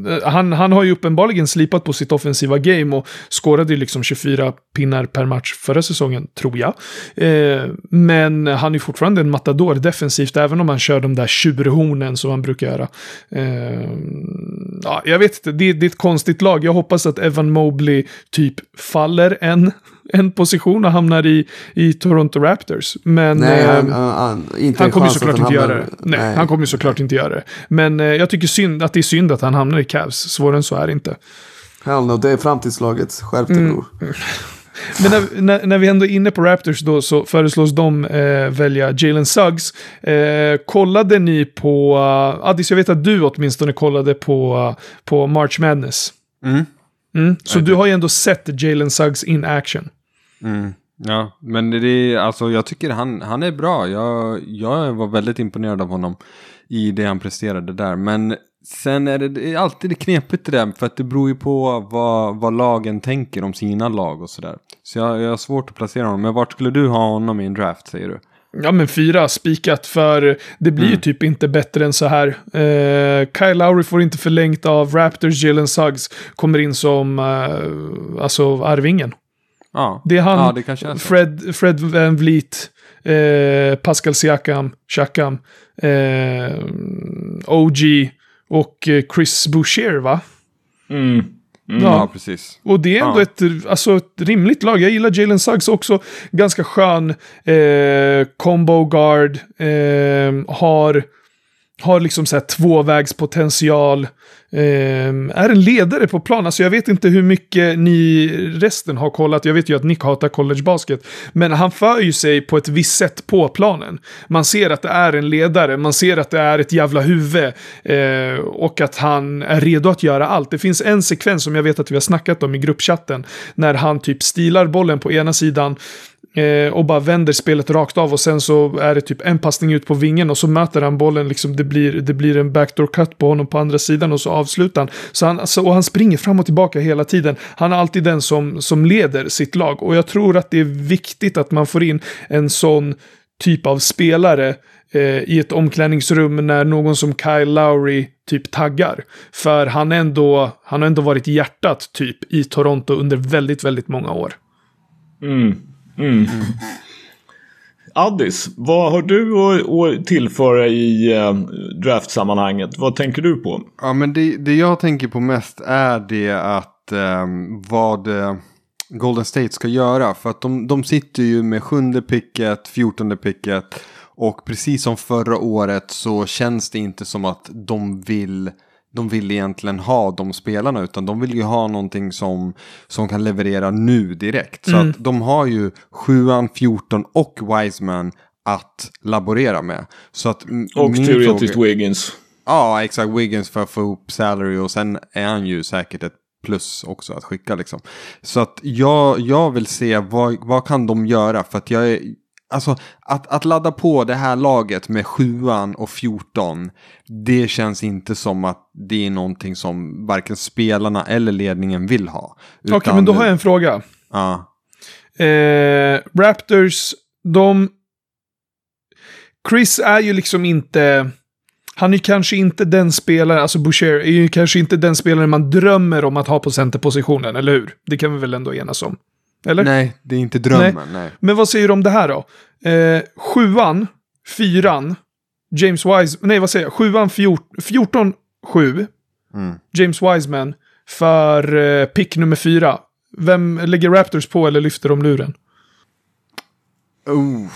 Eh, han, han har ju uppenbarligen slipat på sitt offensiva game och skårade ju liksom 24 pinnar per match förra säsongen, tror jag. Eh, men han är fortfarande en matador defensivt, även om han kör de där tjurhornen som han brukar göra. Eh, ja, jag vet inte, det, det är ett konstigt lag. Jag hoppas att Evan Mobley typ faller en, en position och hamnar i, i Toronto Raptors. Men... Nej, eh, han, han, han, inte han kommer såklart inte göra hamnar- det. Nej, han kommer ju såklart inte göra det. Men eh, jag tycker synd, att det är synd att han hamnar i Cavs. Svårare än så är det inte. Hell no, det är framtidslaget. Skärp dig Mm. bror. Men när, när, när vi ändå är inne på Raptors då så föreslås de eh, välja Jalen Suggs. Eh, kollade ni på, uh, Addis, jag vet att du åtminstone kollade på, uh, på March Madness. Mm. Mm. Så du har ju ändå sett Jalen Suggs in action. Mm. Ja, men det är, alltså jag tycker han, han är bra. Jag, jag var väldigt imponerad av honom i det han presterade där. Men sen är det, det är alltid knepigt det där, för att det beror ju på vad, vad lagen tänker om sina lag och sådär. Så jag, jag har svårt att placera honom. Men vart skulle du ha honom i en draft, säger du? Ja men fyra spikat för det blir ju typ inte bättre än så här. Eh, Kyle Lowry får inte förlängt av Raptors, Jalen Suggs kommer in som eh, alltså arvingen. Ja, Det är han, ja, det är. Fred, Fred Van Vliet, eh, Pascal Siakam, Siakam, eh, OG och eh, Chris Boucher va? Mm. Ja, precis. Och det är ändå Ja. ett, alltså ett rimligt lag. Jag gillar Jalen Suggs också. Ganska skön eh, combo guard. Eh, har, har liksom så här tvåvägspotential. Eh, är en ledare på plan. Alltså jag vet inte hur mycket ni resten har kollat. Jag vet ju att Nick hatar college basket. Men han för ju sig på ett visst sätt på planen. Man ser att det är en ledare. Man ser att det är ett jävla huvud. Eh, och att han är redo att göra allt. Det finns en sekvens som jag vet att vi har snackat om i gruppchatten. När han typ stilar bollen på ena sidan. Eh, och bara vänder spelet rakt av och sen så är det typ en passning ut på vingen och så möter han bollen liksom det blir, det blir en backdoor cut på honom på andra sidan och så avslutar han. Så han alltså, och han springer fram och tillbaka hela tiden. Han är alltid den som, som leder sitt lag och jag tror att det är viktigt att man får in en sån typ av spelare eh, i ett omklädningsrum när någon som Kyle Lowry typ taggar. För han, ändå, han har ändå varit hjärtat typ i Toronto under väldigt, väldigt många år. Mm. Mm. Addis, vad har du att, tillföra i eh, draftsammanhanget? Vad tänker du på? Ja, men det, det jag tänker på mest är det att ehm, vad eh, Golden State ska göra. För att de, de sitter ju med sjunde picket, fjortonde picket. Och precis som förra året så känns det inte som att de vill, de vill egentligen ha de spelarna. Utan de vill ju ha någonting som, som kan leverera nu direkt. Så att de har ju sjuan, 14 och Wiseman att laborera med. Så att Och teoretiskt fråga- Wiggins. Ja, exakt. Wiggins för att få ihop salary och sen är han ju säkert ett plus också att skicka liksom. Så att jag, jag vill se vad, vad kan de göra för att jag är, alltså att, att ladda på det här laget med sjuan och 14, det känns inte som att det är någonting som varken spelarna eller ledningen vill ha. Okej, Utan- men då har jag en fråga. Ja, Eh, Raptors, de... Chris är ju liksom inte... Han är kanske inte den spelare, alltså Boucher är ju kanske inte den spelare man drömmer om att ha på centerpositionen, eller hur? Det kan vi väl ändå enas om? Eller? nej, det är inte drömmen, nej. Men vad säger du om det här då? Eh, sjuan, fyran, James Wise, nej vad säger jag? Sjuan, fjort, 14, sju, Mm. James Wiseman för eh, pick nummer fyra. Vem lägger Raptors på eller lyfter de luren? Oh.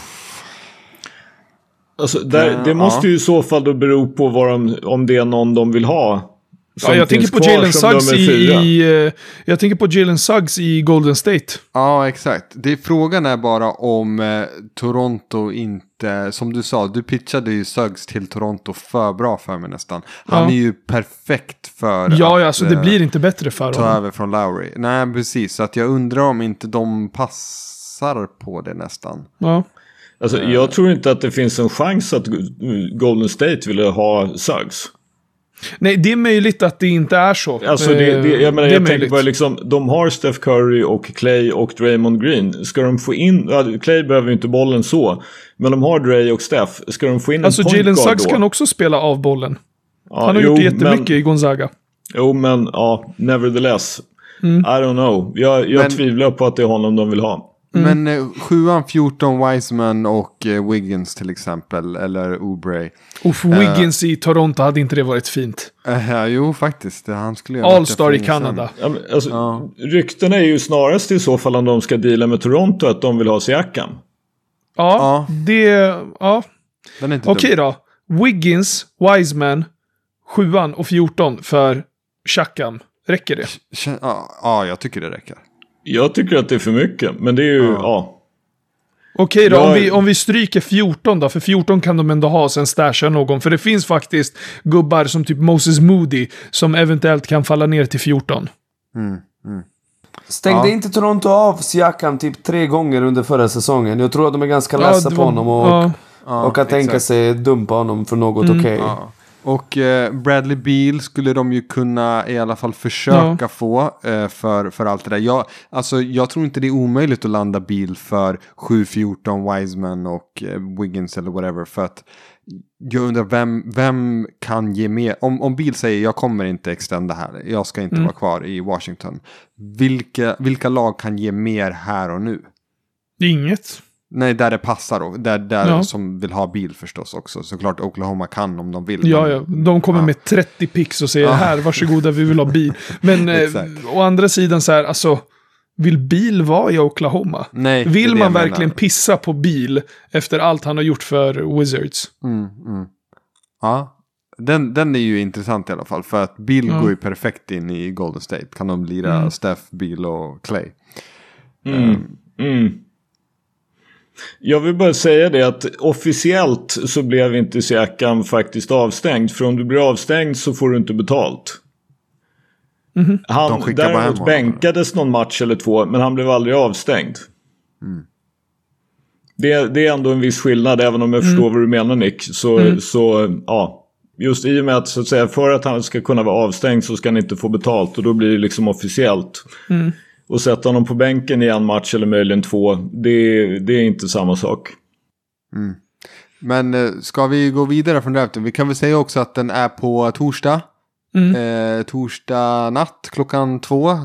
Alltså, där, det måste ja. ju i så fall då bero på vad de, om det är någon de vill ha Ja, jag tänker på Jalen Suggs i, i... eh, Jag tänker på Jalen Suggs i Golden State. Ja, exakt. Det, frågan är bara om eh, Toronto inte, som du sa, du pitchade ju Suggs till Toronto för bra för mig nästan. Han Ja. är ju perfekt för Ja, att ja, alltså det eh, blir inte bättre för ta honom. över från Lowry. Nej, precis. Så att jag undrar om inte de passar på det nästan. Ja. Alltså, jag tror inte att det finns en chans att Golden State ville ha Suggs. Nej, det är möjligt att det inte är så. Alltså det, det, jag menar, Eh, det är jag tänker bara liksom, de har Steph Curry och Clay och Draymond Green. Ska de få in, ja, Clay behöver ju inte bollen så, men de har Dray och Steph. Ska de få in Alltså en point Jalen Suggs då? kan också spela av bollen. Ja, Han har jo, gjort det jättemycket Men, i Gonzaga. jo, men ja, nevertheless. Mm. I don't know. Jag, jag Men- tvivlar på att det är honom de vill ha. Mm. Men eh, sjuan, 14 Wiseman och eh, Wiggins till exempel, eller Oubre. Uff, Wiggins i Toronto hade inte det varit fint. Eh, jo, faktiskt. Det- Han skulle göra All-star i för. Kanada. Ja, men, alltså, Ja. Ryktena är ju snarast i så fall om de ska deala med Toronto att de vill ha Siakam. Ja, Ja. det... Ja. Den är inte Okej dum. då. Wiggins, Wiseman, 7 och 14 för Chakam. Räcker det? Ja, jag tycker det räcker. Jag tycker att det är för mycket, men det är ju, Ja. ja. Okej då, Jag- om, vi, om vi stryker 14 då, för 14 kan de ändå ha sen stasha någon. För det finns faktiskt gubbar som typ Moses Moody som eventuellt kan falla ner till 14. Mm, mm. Stängde Ja. inte Toronto av Siakam typ tre gånger under förra säsongen? Jag tror att de är ganska Ja, lessa det på honom och, ja. Och kan tänka exakt. sig dumpa honom för något Mm. okej. Ja. Och eh, Bradley Beal skulle de ju kunna i alla fall försöka få eh, för, för allt det där. Jag, alltså, jag tror inte det är omöjligt att landa Beal för 7-14 Wiseman och eh, Wiggins eller whatever. För att jag undrar vem, vem kan ge mer. Om, om Beal säger jag kommer inte extenda här, jag ska inte Mm. vara kvar i Washington. Vilka, vilka lag kan ge mer här och nu? Inget. Nej, där det passar då. Där, där Ja. som vill ha bil förstås också. Såklart Oklahoma kan om de vill. Ja, ja. De kommer Ja. med 30 pix och säger Ja. här, varsågoda, vi vill ha bil. Men eh, å andra sidan så här, alltså, vill bil vara i Oklahoma? Nej, Vill man jag menar. verkligen pissa på bil efter allt han har gjort för Wizards? Mm, mm. Ja, den, den är ju intressant i alla fall. För att Bill Ja. går ju perfekt in i Golden State. Kan de lira Mm. Steph, Bill och Clay. Mm. Mm. Jag vill bara säga det att officiellt så blev inte Siakam faktiskt avstängd. För om du blir avstängd så får du inte betalt. Mhm. De Han hem däremot bänkades någon match eller två men han blev aldrig avstängd. Mm. Det, det är ändå en viss skillnad även om jag Mm. förstår vad du menar Nick. Så, så ja. Just i och med att så att säga för att han ska kunna vara avstängd så ska han inte få betalt och då blir det liksom officiellt. Och sätta honom på bänken i en match eller möjligen två, det, det är inte samma sak. Mm. Men eh, ska vi gå vidare från draften? Vi kan väl säga också att den är på torsdag. Mm. Eh, torsdag natt klockan två.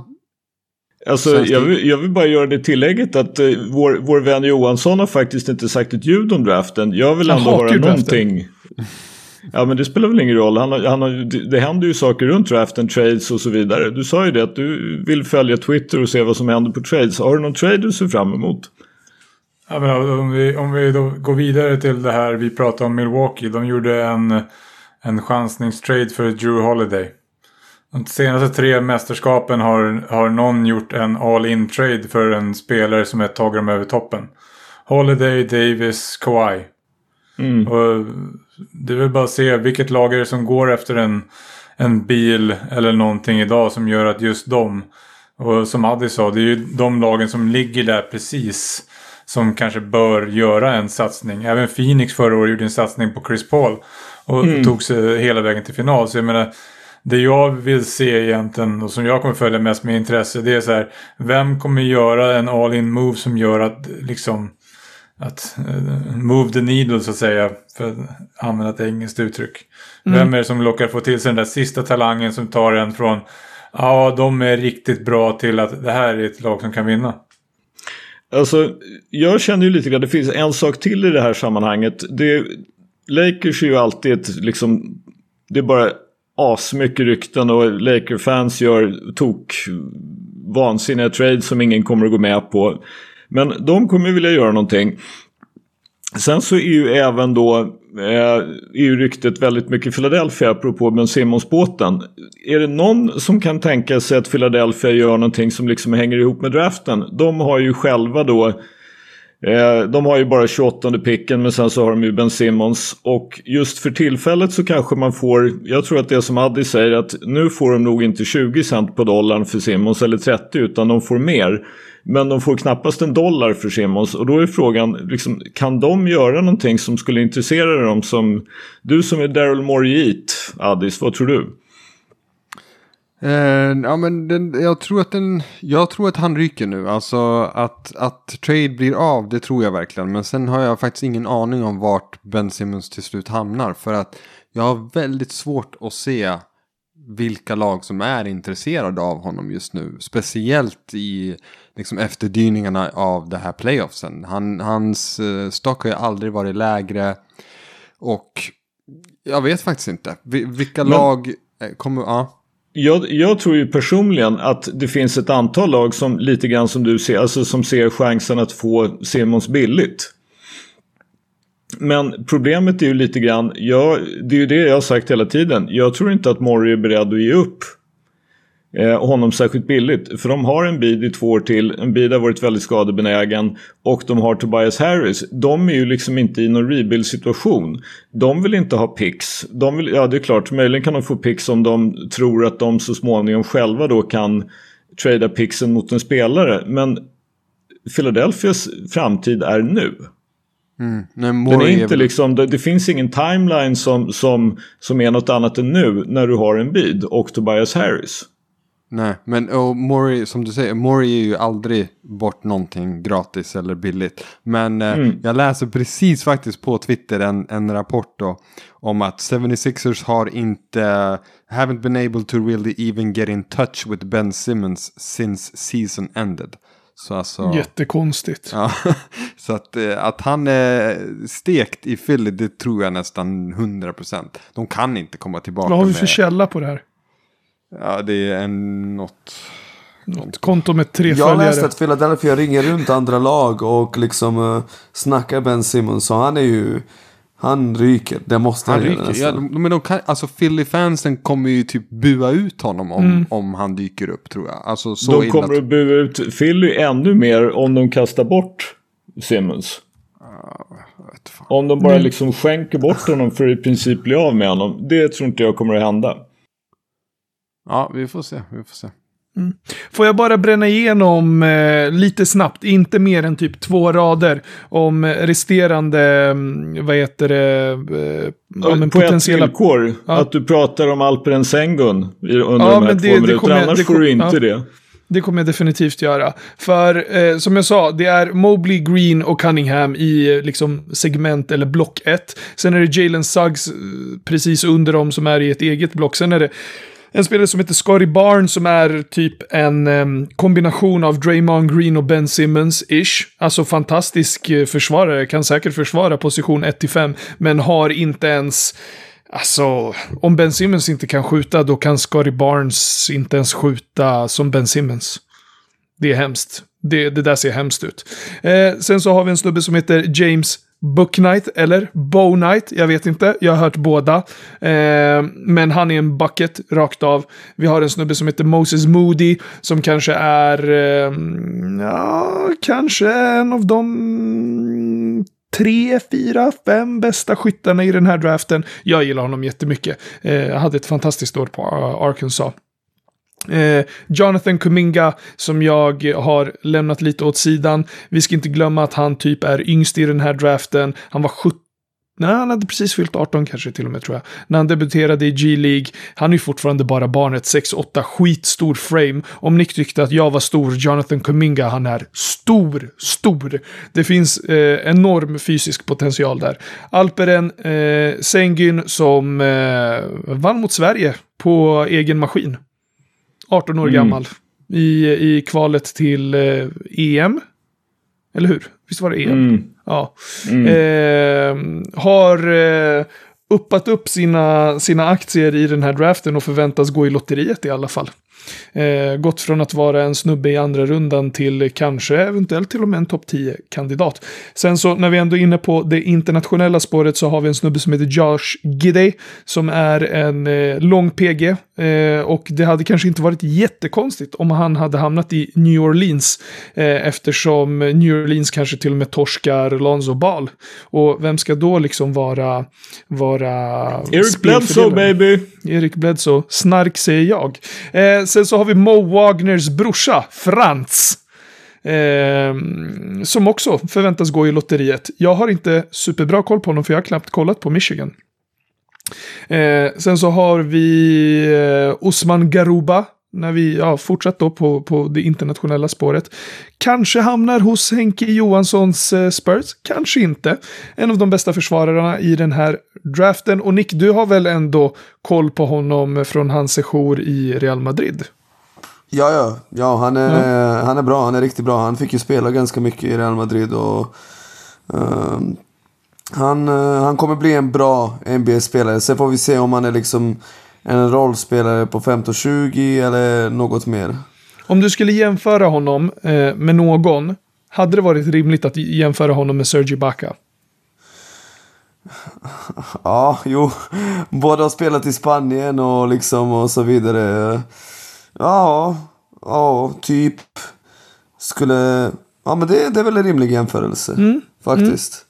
Alltså, jag, vill, jag vill bara göra det tillägget att eh, vår, vår vän Johansson har faktiskt inte sagt ett ljud om draften. Jag vill ändå höra någonting. Ja men det spelar väl ingen roll. Han har, han har, det, händer ju saker runt draften, trades och så vidare. Du sa ju det att du vill följa Twitter och se vad som händer på trades. Har du någon trade du ser fram emot? Ja, men om, vi, om vi då går vidare till det här vi pratade om Milwaukee. De gjorde en, en chansningstrade för Drew Holiday. De senaste tre mästerskapen har, har någon gjort en all-in trade för en spelare som är tagit dem över toppen. Holiday, Davis, Kawhi. Mm. Och det är väl bara att se vilket lag är det som går efter en, en bil eller någonting idag som gör att just de. Och som Addi sa, det är ju de lagen som ligger där precis. Som kanske bör göra en satsning. Även Phoenix förra året gjorde en satsning på Chris Paul. Och tog sig hela vägen till final. Så jag menar, det jag vill se egentligen och som jag kommer följa mest med intresse. Det är så här, vem kommer göra en all-in move som gör att liksom att eh, move the needle så att säga. För att använda ett engelskt uttryck. Vem är det som lockar få till sig den där sista talangen som tar en från ja, de är riktigt bra till att det här är ett lag som kan vinna. Alltså, jag känner ju lite grann, det finns en sak till i det här sammanhanget. Det, Lakers är ju alltid ett, liksom, det är bara asmycket rykten och Laker-fans gör tok vansinniga trades som ingen kommer att gå med på. Men de kommer vilja göra någonting. Sen så är ju även då eh, är ju ryktet väldigt mycket Philadelphia apropå Ben Simmons-båten. Är det någon som kan tänka sig att Philadelphia gör någonting som liksom hänger ihop med draften? De har ju själva då eh, de har ju bara 28 picken men sen så har de ju Ben Simmons. Och just för tillfället så kanske man får, jag tror att det är som Addi säger att nu får de nog inte 20 cent på dollarn för Simmons eller 30 utan de får mer. Men de får knappast en dollar för Simmons och då är frågan, liksom, kan de göra någonting som skulle intressera dem som du som är Daryl Morjeet, Addis, vad tror du? Eh, ja, men den, jag, tror att den, jag tror att han ryker nu. Alltså att, att trade blir av, det tror jag verkligen. Men sen har jag faktiskt ingen aning om vart Ben Simmons till slut hamnar. För att jag har väldigt svårt att se vilka lag som är intresserade av honom just nu. Speciellt i liksom efterdyningarna av det här playoffsen. Han, hans uh, stock har ju aldrig varit lägre. Och jag vet faktiskt inte. vilka Men, lag eh, kommer... Ja. Jag, jag, tror ju personligen att det finns ett antal lag som lite grann som du ser, alltså som ser chansen att få Simons billigt. Men problemet är ju lite grann, jag, det är ju det jag har sagt hela tiden. Jag tror inte att Morrie är beredd att ge upp eh, honom särskilt billigt. För de har en bid i två år till. En bid har varit väldigt skadebenägen. Och de har Tobias Harris. De är ju liksom inte i någon rebuild situation. De vill inte ha picks. De vill, ja det är klart, möjligen kan de få picks om de tror att de så småningom själva då kan trada picksen mot en spelare. Men Philadelphias framtid är nu. Mm. Den är inte liksom, det, det, finns ingen timeline som, som, som är något annat än nu när du har en bid och Tobias Harris. Nej, men och Mori, som du säger, Mori är ju aldrig bort någonting gratis eller billigt. Men eh, mm. jag läser precis faktiskt på Twitter en, en rapport då om att 76ers har inte, haven't been able to really even get in touch with Ben Simmons since season ended. Så alltså, Jättekonstigt. Ja, så att, eh, att han är stekt i Philly, det tror jag nästan 100%. De kan inte komma tillbaka. Vad har vi för med... källa på det här? Ja, det är en, något... Något konto med tre jag följare. Jag läste att Philadelphia ringer runt andra lag och liksom uh, snackar Ben Simmons. Så han är ju... Han ryker. Det måste han, han ryker. Ja, men de kan, alltså Philly-fansen kommer ju typ bua ut honom om, mm. om han dyker upp tror jag. Alltså, så de kommer att bua ut Philly ännu mer om de kastar bort Simmons. Uh, om de bara mm. liksom skänker bort honom för att i princip bli av med honom. Det tror inte jag kommer att hända. Ja, vi får se. Vi får se. Mm. Får jag bara bränna igenom eh, lite snabbt, inte mer än typ två rader, om resterande, mm, vad heter det, eh, om På potentiella... ett villkor, ja. att du pratar om Alperen Sengun under ja, de här två det, minuterna, annars det, får du inte ja. det. Det kommer jag definitivt göra. För eh, som jag sa, det är Mobley, Green och Cunningham i eh, liksom segment eller block 1. Sen är det Jalen Suggs eh, precis under dem som är i ett eget block. Sen är det en spelare som heter Scotty Barnes som är typ en um, kombination av Draymond Green och Ben Simmons-ish. Alltså fantastisk eh, försvarare, kan säkert försvara position 1-5, men har inte ens Alltså, om Ben Simmons inte kan skjuta, då kan Scotty Barnes inte ens skjuta som Ben Simmons. Det är hemskt. Det, det där ser hemskt ut. Eh, sen så har vi en snubbe som heter James Book Knight eller Bow Knight, jag vet inte. Jag har hört båda. Eh, men han är en bucket rakt av. Vi har en snubbe som heter Moses Moody som kanske är, eh, ja, kanske en av de tre, fyra, fem bästa skyttarna i den här draften. Jag gillar honom jättemycket. Eh, jag hade ett fantastiskt år på Arkansas. Eh, Jonathan Kuminga som jag har lämnat lite åt sidan. Vi ska inte glömma att han typ är yngst i den här draften. Han var 17 Nej, han hade precis fyllt 18 kanske till och med tror jag. När han debuterade i G-League. Han är fortfarande bara barnet 6-8, skitstor frame. Om Nick tyckte att jag var stor, Jonathan Kuminga, han är stor, stor. Det finns eh, enorm fysisk potential där. Alperen eh, Sengin som eh, vann mot Sverige på egen maskin. 18 år mm. gammal. I, I kvalet till eh, EM. Eller hur? Visst var det EM? Mm. Ja. Mm. Eh, har eh, uppat upp sina, sina aktier i den här draften och förväntas gå i lotteriet i alla fall. Eh, gått från att vara en snubbe i andra rundan till kanske eventuellt till och med en topp 10-kandidat. Sen så när vi ändå är inne på det internationella spåret så har vi en snubbe som heter Josh Gidey som är en eh, lång PG. Eh, och det hade kanske inte varit jättekonstigt om han hade hamnat i New Orleans eh, eftersom New Orleans kanske till och med torskar Lonzo Ball. Och vem ska då liksom vara... vara Eric Bledsoe baby! Erik Bledsoe. Snark säger jag. Eh, sen så har vi Mo Wagners brorsa, Frans. Eh, som också förväntas gå i lotteriet. Jag har inte superbra koll på honom för jag har knappt kollat på Michigan. Eh, sen så har vi eh, Osman Garuba. När vi ja, fortsatt då på, på det internationella spåret. Kanske hamnar hos Henke Johanssons eh, Spurs, kanske inte. En av de bästa försvararna i den här draften. Och Nick, du har väl ändå koll på honom från hans sejour i Real Madrid? Ja, ja, ja han, är, han är bra. Han är riktigt bra. Han fick ju spela ganska mycket i Real Madrid och ehm, han, eh, han kommer bli en bra NBA-spelare. Sen får vi se om han är liksom en rollspelare på 15-20 eller något mer. Om du skulle jämföra honom eh, med någon, hade det varit rimligt att jämföra honom med Sergi Baca? Ja, jo. Båda har spelat i Spanien och liksom och så vidare. Ja, ja, typ. Skulle... Ja, men det, det är väl en rimlig jämförelse. Faktiskt.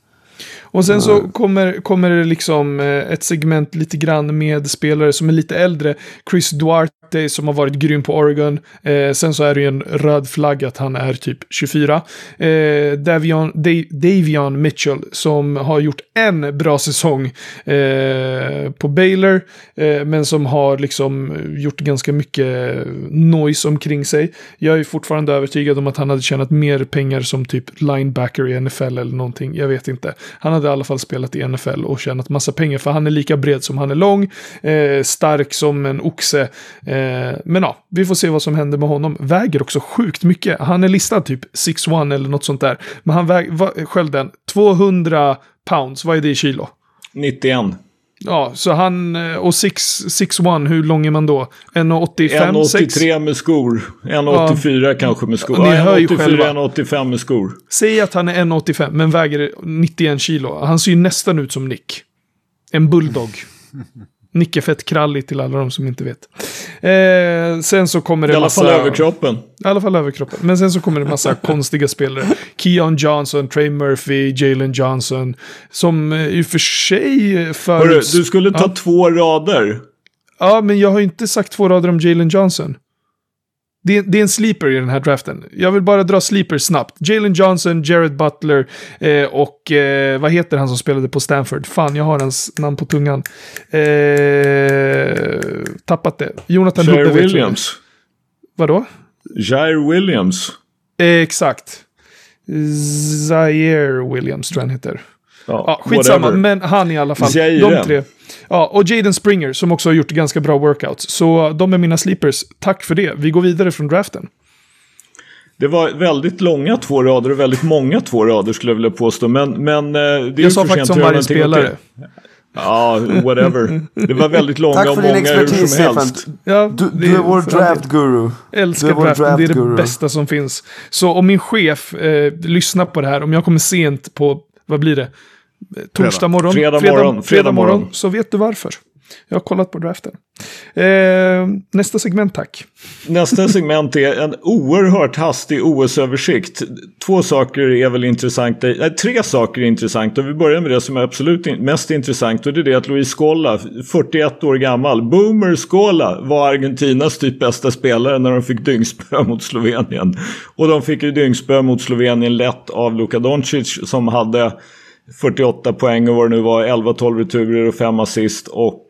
Och sen så kommer, kommer det liksom eh, ett segment lite grann med spelare som är lite äldre. Chris Duarte som har varit grym på Oregon. Eh, sen så är det ju en röd flagg att han är typ 24. Eh, Davion, Davion Mitchell som har gjort en bra säsong eh, på Baylor. Eh, men som har liksom gjort ganska mycket noise omkring sig. Jag är fortfarande övertygad om att han hade tjänat mer pengar som typ linebacker i NFL eller någonting. Jag vet inte. Han hade i alla fall spelat i NFL och tjänat massa pengar för han är lika bred som han är lång. Eh, stark som en oxe. Eh, Eh, men ja, vi får se vad som händer med honom. Väger också sjukt mycket. Han är listad typ 6-1 eller något sånt där. Men han väger, själv den, 200 pounds, vad är det i kilo? 91. Ja, så han, eh, och 6-1, hur lång är man då? 1,85? 6? 1,83 med skor. 1,84 kanske med skor. Ni Ja, hör ju 1,84, själva. 1,85 med skor. Säg att han är 1,85 men väger 91 kilo. Han ser ju nästan ut som Nick. En bulldog. Nick är fett krallig till alla de som inte vet. Eh, sen så kommer det I alla massa... fall överkroppen. I alla fall överkroppen. Men sen så kommer det massa konstiga spelare. Keon Johnson, Trey Murphy, Jalen Johnson. Som eh, i och för sig Hörru, förut... du skulle ta Ja. två rader. Ja, men jag har inte sagt två rader om Jalen Johnson. Det är, det är en sleeper i den här draften. Jag vill bara dra sleeper snabbt. Jalen Johnson, Jared Butler eh, och eh, vad heter han som spelade på Stanford? Fan, jag har hans namn på tungan. Eh, tappat det. Jonathan Jair Hubbe. Williams. Vadå? Jair Williams. Eh, exakt. Zaire Williams tror jag han heter. Ja, Ja, skitsamma, whatever. men han i alla fall. Zaire. De tre. Ja, och Jaden Springer som också har gjort ganska bra workouts. Så de är mina sleepers. Tack för det. Vi går vidare från draften. Det var väldigt långa två rader och väldigt många två rader skulle jag vilja påstå. Men, men eh, det är Jag sa faktiskt om varje spelare. Ja, whatever. Det var väldigt långa Tack och för din många hur expertis, som Stefan. helst. Ja, Du, du är vår draft-guru. älskar Du vår draften, det är det draft-guru. bästa som finns. Så om min chef eh, lyssnar på det här, om jag kommer sent på, vad blir det? Eh, Torsdag morgon? Fredag fredag, morgon, fredag morgon. så vet du varför. Jag har kollat på draften. Eh, nästa segment tack. Nästa segment är en oerhört hastig OS-översikt. Två saker är väl intressanta. Nej, tre saker är intressanta. Och vi börjar med det som är absolut in- mest intressant. Och det är det att Luis Scola, 41 år gammal, Boomer Scola, var Argentinas typ bästa spelare när de fick dyngspö mot Slovenien. Och de fick ju dyngspö mot Slovenien lätt av Luka Doncic som hade 48 poäng och vad det nu var, 11-12 returer och 5 assist. Och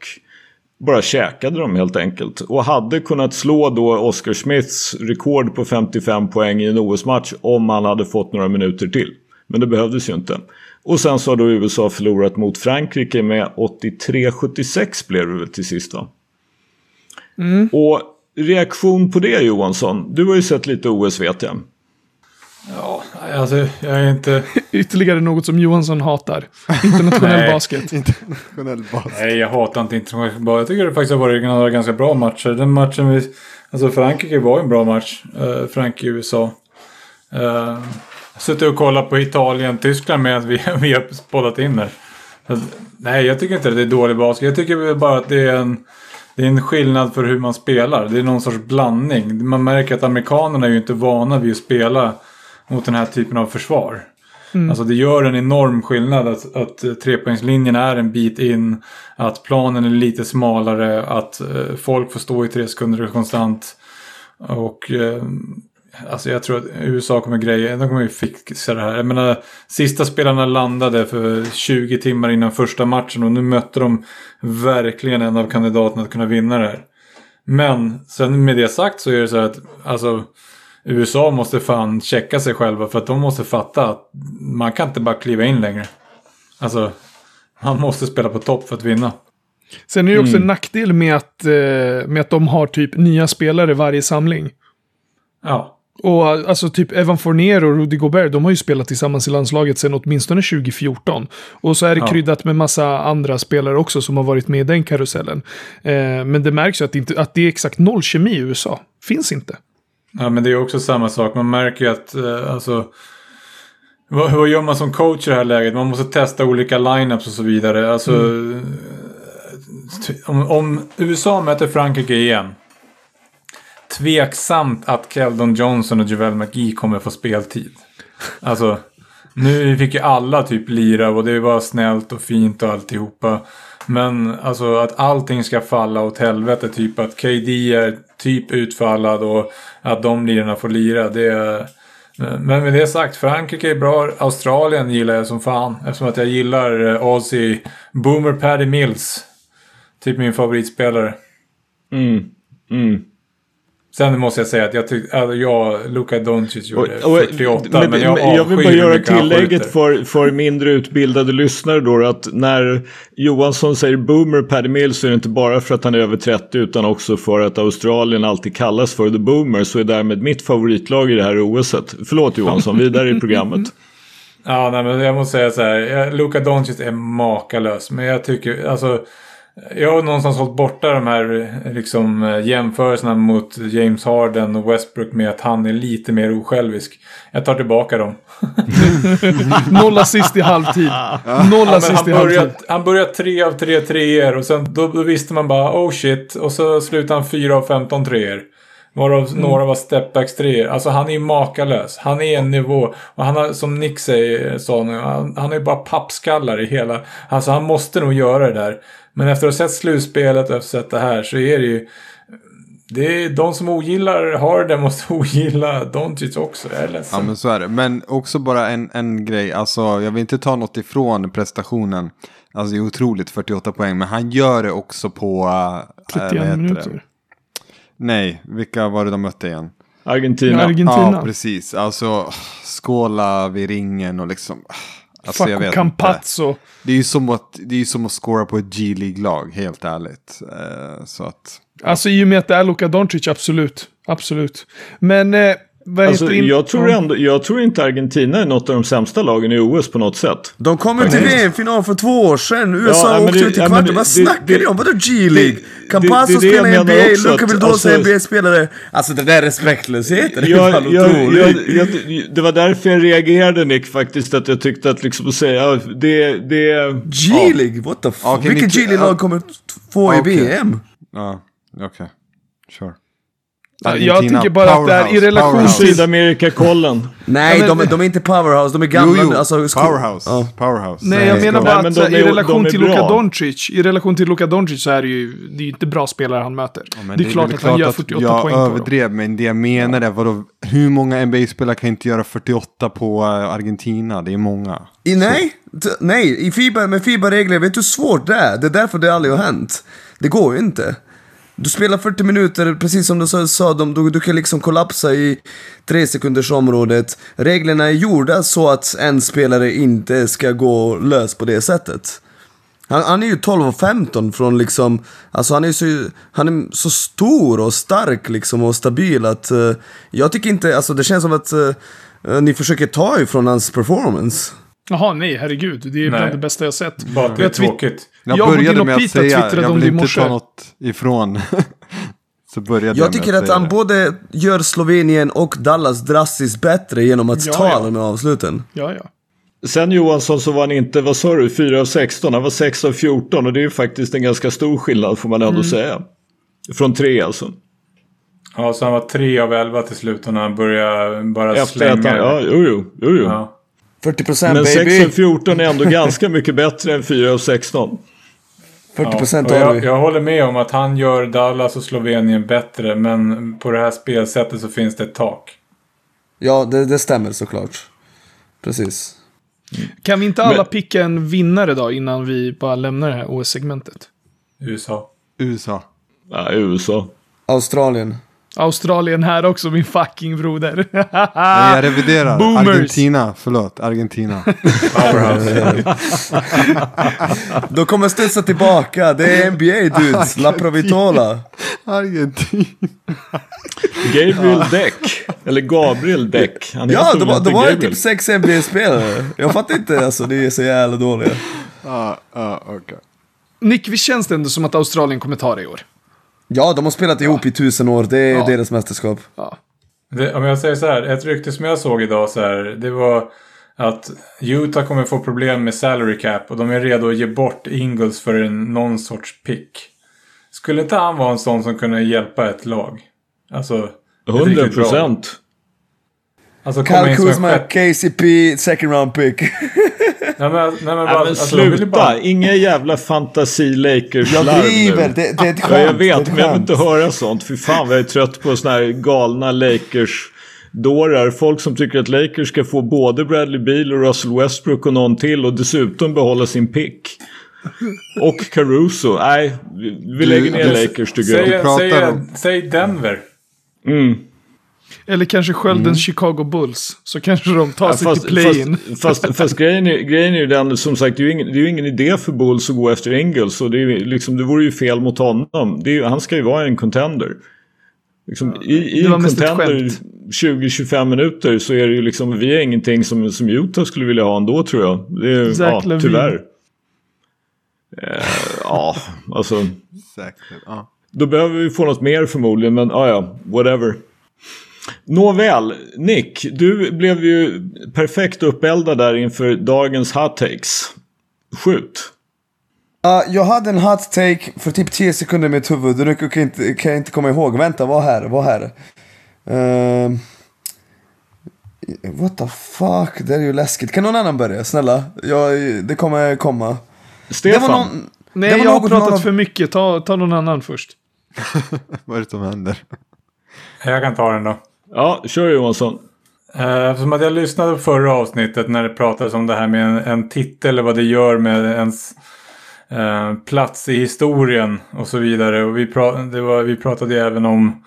bara käkade dem helt enkelt. Och hade kunnat slå då Oscar Smiths rekord på 55 poäng i en OS-match om han hade fått några minuter till. Men det behövdes ju inte. Och sen så har då USA förlorat mot Frankrike med 83-76 blev det väl till sist va? Och reaktion på det Johansson, du har ju sett lite OS vet jag. Ja, alltså jag är inte... Ytterligare något som Johansson hatar. Internationell Nej. basket. Internationell bas. Nej, jag hatar inte internationell fotboll. Jag tycker det faktiskt har varit några ganska bra matcher. Den matchen vi... Alltså Frankrike var en bra match. Uh, Frankrike-USA. Uh, jag har suttit och kollat på Italien-Tyskland med att vi, vi har poddat in där. Så, nej, jag tycker inte att det är dålig basket. Jag tycker bara att det är en... Det är en skillnad för hur man spelar. Det är någon sorts blandning. Man märker att amerikanerna är ju inte vana vid att spela mot den här typen av försvar. Alltså det gör en enorm skillnad att, att trepoängslinjen är en bit in. Att planen är lite smalare. Att eh, folk får stå i tre sekunder konstant. Och eh, alltså jag tror att USA kommer greja. De kommer ju fixa det här. Jag menar, sista spelarna landade för 20 timmar innan första matchen. Och nu mötte de verkligen en av kandidaterna att kunna vinna det här. Men sen med det sagt så är det så här att alltså, USA måste fan checka sig själva för att de måste fatta att man kan inte bara kliva in längre. Alltså, man måste spela på topp för att vinna. Sen är det också en nackdel med att, eh, med att de har typ nya spelare varje samling. Ja, Och alltså typ Evan Fournier och Rudy Gobert, de har ju spelat tillsammans i landslaget sedan åtminstone 2014. Och så är det Ja. kryddat med massa andra spelare också som har varit med i den karusellen. Eh, men det märks ju att det, inte, att det är exakt noll kemi i USA. Finns inte. Ja men det är också samma sak. Man märker ju att eh, alltså, vad, vad gör man som coach i det här läget? Man måste testa olika lineups och så vidare. Alltså, t- om, om USA möter Frankrike igen. Tveksamt att Keldon Johnson och Javel McGee kommer få speltid. Alltså, nu fick ju alla typ lira och det var snällt och fint och alltihopa. Men alltså att allting ska falla åt helvete. Typ att KD är typ utfallad och att de lirarna får lira. Det är... Men med det sagt, Frankrike är bra. Australien gillar jag som fan. Eftersom att jag gillar eh, Aussie Boomer Paddy Mills. Typ min favoritspelare. Mm. Mm. Sen måste jag säga att jag tyckte, alltså jag, Luka Doncic gjorde Och- och- 48, men, jag men jag vill avskyr bara göra tillägget för, för mindre utbildade lyssnare då att när Johansson säger boomer Paddy Mills så är det inte bara för att han är över 30 utan också för att Australien alltid kallas för the boomer så är därmed mitt favoritlag i det här OSet. Förlåt Johansson, vidare i programmet. Ja, nej, men jag måste säga så här. Luka Doncic är makalös. Men jag tycker, alltså. Jag har någonstans hållit borta de här liksom, eh, jämförelserna mot James Harden och Westbrook med att han är lite mer osjälvisk. Jag tar tillbaka dem. Noll assist i halvtid. Noll Ja, assist han, i halvtid. började, han började tre av tre treor och sen då, då visste man bara oh shit. Och så slutade han fyra av 15 treor. Varav Mm. några var stepbacks treor. Alltså han är ju makalös. Han är en nivå. Och han har, som Nick säger, sa nu, han, han är ju bara pappskallar i hela... Alltså han måste nog göra det där. Men efter att ha sett slutspelet och efter att ha sett det här så är det ju... Det är de som ogillar Harden måste ogilla Doncic också. Jag är ledsen. Ja men så är det. Men också bara en, en grej. Alltså jag vill inte ta något ifrån prestationen. Alltså det är otroligt 48 poäng. Men han gör det också på... äh, 31 vad heter det? Nej, vilka var det de mötte igen? Argentina. Argentina. Ja, precis. Alltså skåla vid ringen och liksom... Alltså, jag Fuck vet Campazzo. Det är ju som att, det är ju som att scora på ett G-League-lag, helt ärligt. Eh, så att... Alltså i och med att det är Luka Doncic, absolut. Absolut. Men, eh, Alltså, jag, tror Ja. ändå, jag tror inte Argentina är något av de sämsta lagen i OS på något sätt. De kom ju till VM-final för två år sedan. USA Ja, åkte ut i ja, kvarten. Vad snackar det- ni om? Vadå G-League? Campazzo är spelar i NBA, Luka Vildosa är alltså- NBA-spelare. Alltså det där respektlösheten är Jag, fan jag, otrolig. jag, jag, det var därför jag reagerade Nick faktiskt. Att jag tyckte att liksom att säga ja, det, det... G-League? What the fuck? Okej, Vilket G-League-lag kommer t- få i. VM? Ja, okej. Sure. Jag tycker bara att det är i relation till- Sydamerika-kollen. Nej, Ja, men- de, de är inte powerhouse, de är Jo, gamla. jo. Alltså, sko- powerhouse. Ja. Powerhouse. Nej, jag menar bara men att är- i relation till. Luka Doncic, i relation till Luka Doncic så är det ju, det är ju inte bra spelare han möter. Ja, det är klart väl att han gör 48 jag poäng dem. överdrev, men det jag menar är vadå, hur många NBA-spelare kan inte göra 48 på eh, Argentina? Det är många. I, nej, t- nej, i FIBA, med FIBA-regler, vet du hur svårt det är? Det är därför det aldrig har hänt. Det går ju inte. Du spelar 40 minuter, precis som du sa, de, du, du kan liksom kollapsa i tre sekunders området. Reglerna är gjorda så att en spelare inte ska gå lös på det sättet. Han, han är ju 12 och 15 från liksom, alltså han är så, han är så stor och stark liksom och stabil att uh, jag tycker inte, alltså det känns som att uh, Ni försöker ta ifrån hans performance. Jaha, nej, herregud. Det är bland Nej. det bästa jag sett. Bara att det är tråkigt. Jag, Jag började med att säga, jag vill inte ta något ifrån. så började Jag med tycker att säga han både gör Slovenien och Dallas drastiskt bättre genom att Ja, ta ja. dem i avsluten. Ja, ja. Sen Johansson så var han inte, vad sa du, 4 av 16, han var 6 av 14 och det är ju faktiskt en ganska stor skillnad får man ändå Mm. säga. Från 3 alltså. Ja, så han var 3 av 11 till slut och när han började bara Efter slänga. att han, ja, jo, jo, jo, jo. Ja. 40% Men 6 baby! av 14 är ändå ganska mycket bättre än 4 av 16. 40% Ja, och har jag, vi. jag håller med om att han gör Dallas och Slovenien bättre. Men på det här spelsättet så finns det ett tak. Ja, det, det stämmer såklart. Precis. Kan vi inte alla Men- picka en vinnare då innan vi bara lämnar det här OS-segmentet? USA. USA. Ja, USA. Australien. Australien här också, min fucking broder. Nej, jag reviderar. Boomers. Argentina. Förlåt, Argentina. De kommer studsa tillbaka, det är NBA dudes, La Provitola. Argentina. Gabriel Deck. Eller Gabriel Deck. Han Ja, de, de var ju typ sex NBA-spelare. Jag fattar inte, alltså det är så jävla dåliga. Ja, ja, okej. Nick, visst känns det ändå som att Australien kommer ta det i år? Ja, de har spelat ihop i tusen år, det är Ja. deras mästerskap. Ja. Det, om jag säger så här, ett rykte som jag såg idag så här, det var att Utah kommer få problem med salary cap och de är redo att ge bort Ingles för en, någon sorts pick. Skulle inte han vara en sån som kunde hjälpa ett lag? Alltså... ett 100 riktigt bra lag. procent. Alltså Kuzma. KCP, second round pick. Nej men, nej, men, bara, Nej, men alltså, sluta, bara- inga jävla fantasi lakers Jag driver, det, det är ett Ja, skämt. jag det är vet, men jag vill inte höra sånt. Fy fan vad jag är trött på såna här galna Lakers-dårar. Folk som tycker att Lakers ska få både Bradley Beal och Russell Westbrook och någon till och dessutom behålla sin pick. Och Caruso. Nej, vi lägger ner Du- Lakers tycker jag. Säg, säg, säg Denver. Mm. Eller kanske sköldens Chicago Bulls. Så kanske de tar Ja, sig fast, till play-in. fast, fast, fast grejen, är, grejen är ju den, som sagt, det är ju ingen, det är ju ingen idé för Bulls att gå efter Ingles. Och det, är, ju liksom, det vore ju fel mot honom. Det är, ju- han ska ju vara en contender. Liksom, I i contender skämt. 20-25 minuter så är det ju liksom, vi är ingenting som, som Utah skulle vilja ha ändå tror jag. Det är, ja, tyvärr. Eh, ja, alltså. Säkert. Ja. Då behöver vi få något mer förmodligen, men ah, ja, whatever. Nåväl, Nick, du blev ju perfekt uppeldad där inför dagens hot takes. Skjut. Ja, jag hade en hot take för typ 10 sekunder i mitt huvud. Nu kan jag inte, kan jag inte komma ihåg. Vänta, vad här? Vad här? Ehm, what the fuck? Det är ju läskigt. Kan någon annan börja? Snälla. Jag, det kommer komma. Stefan. Det var någon... Nej, det var jag har pratat någon för mycket. Ta, ta någon annan först. Vad är det som händer? Jag kan ta den då. Ja, kör Johansson. Eh, eftersom att jag lyssnade på förra avsnittet när det pratades om det här med en, en titel och vad det gör med ens eh, plats i historien och så vidare. Och vi, pra- det var, vi pratade även om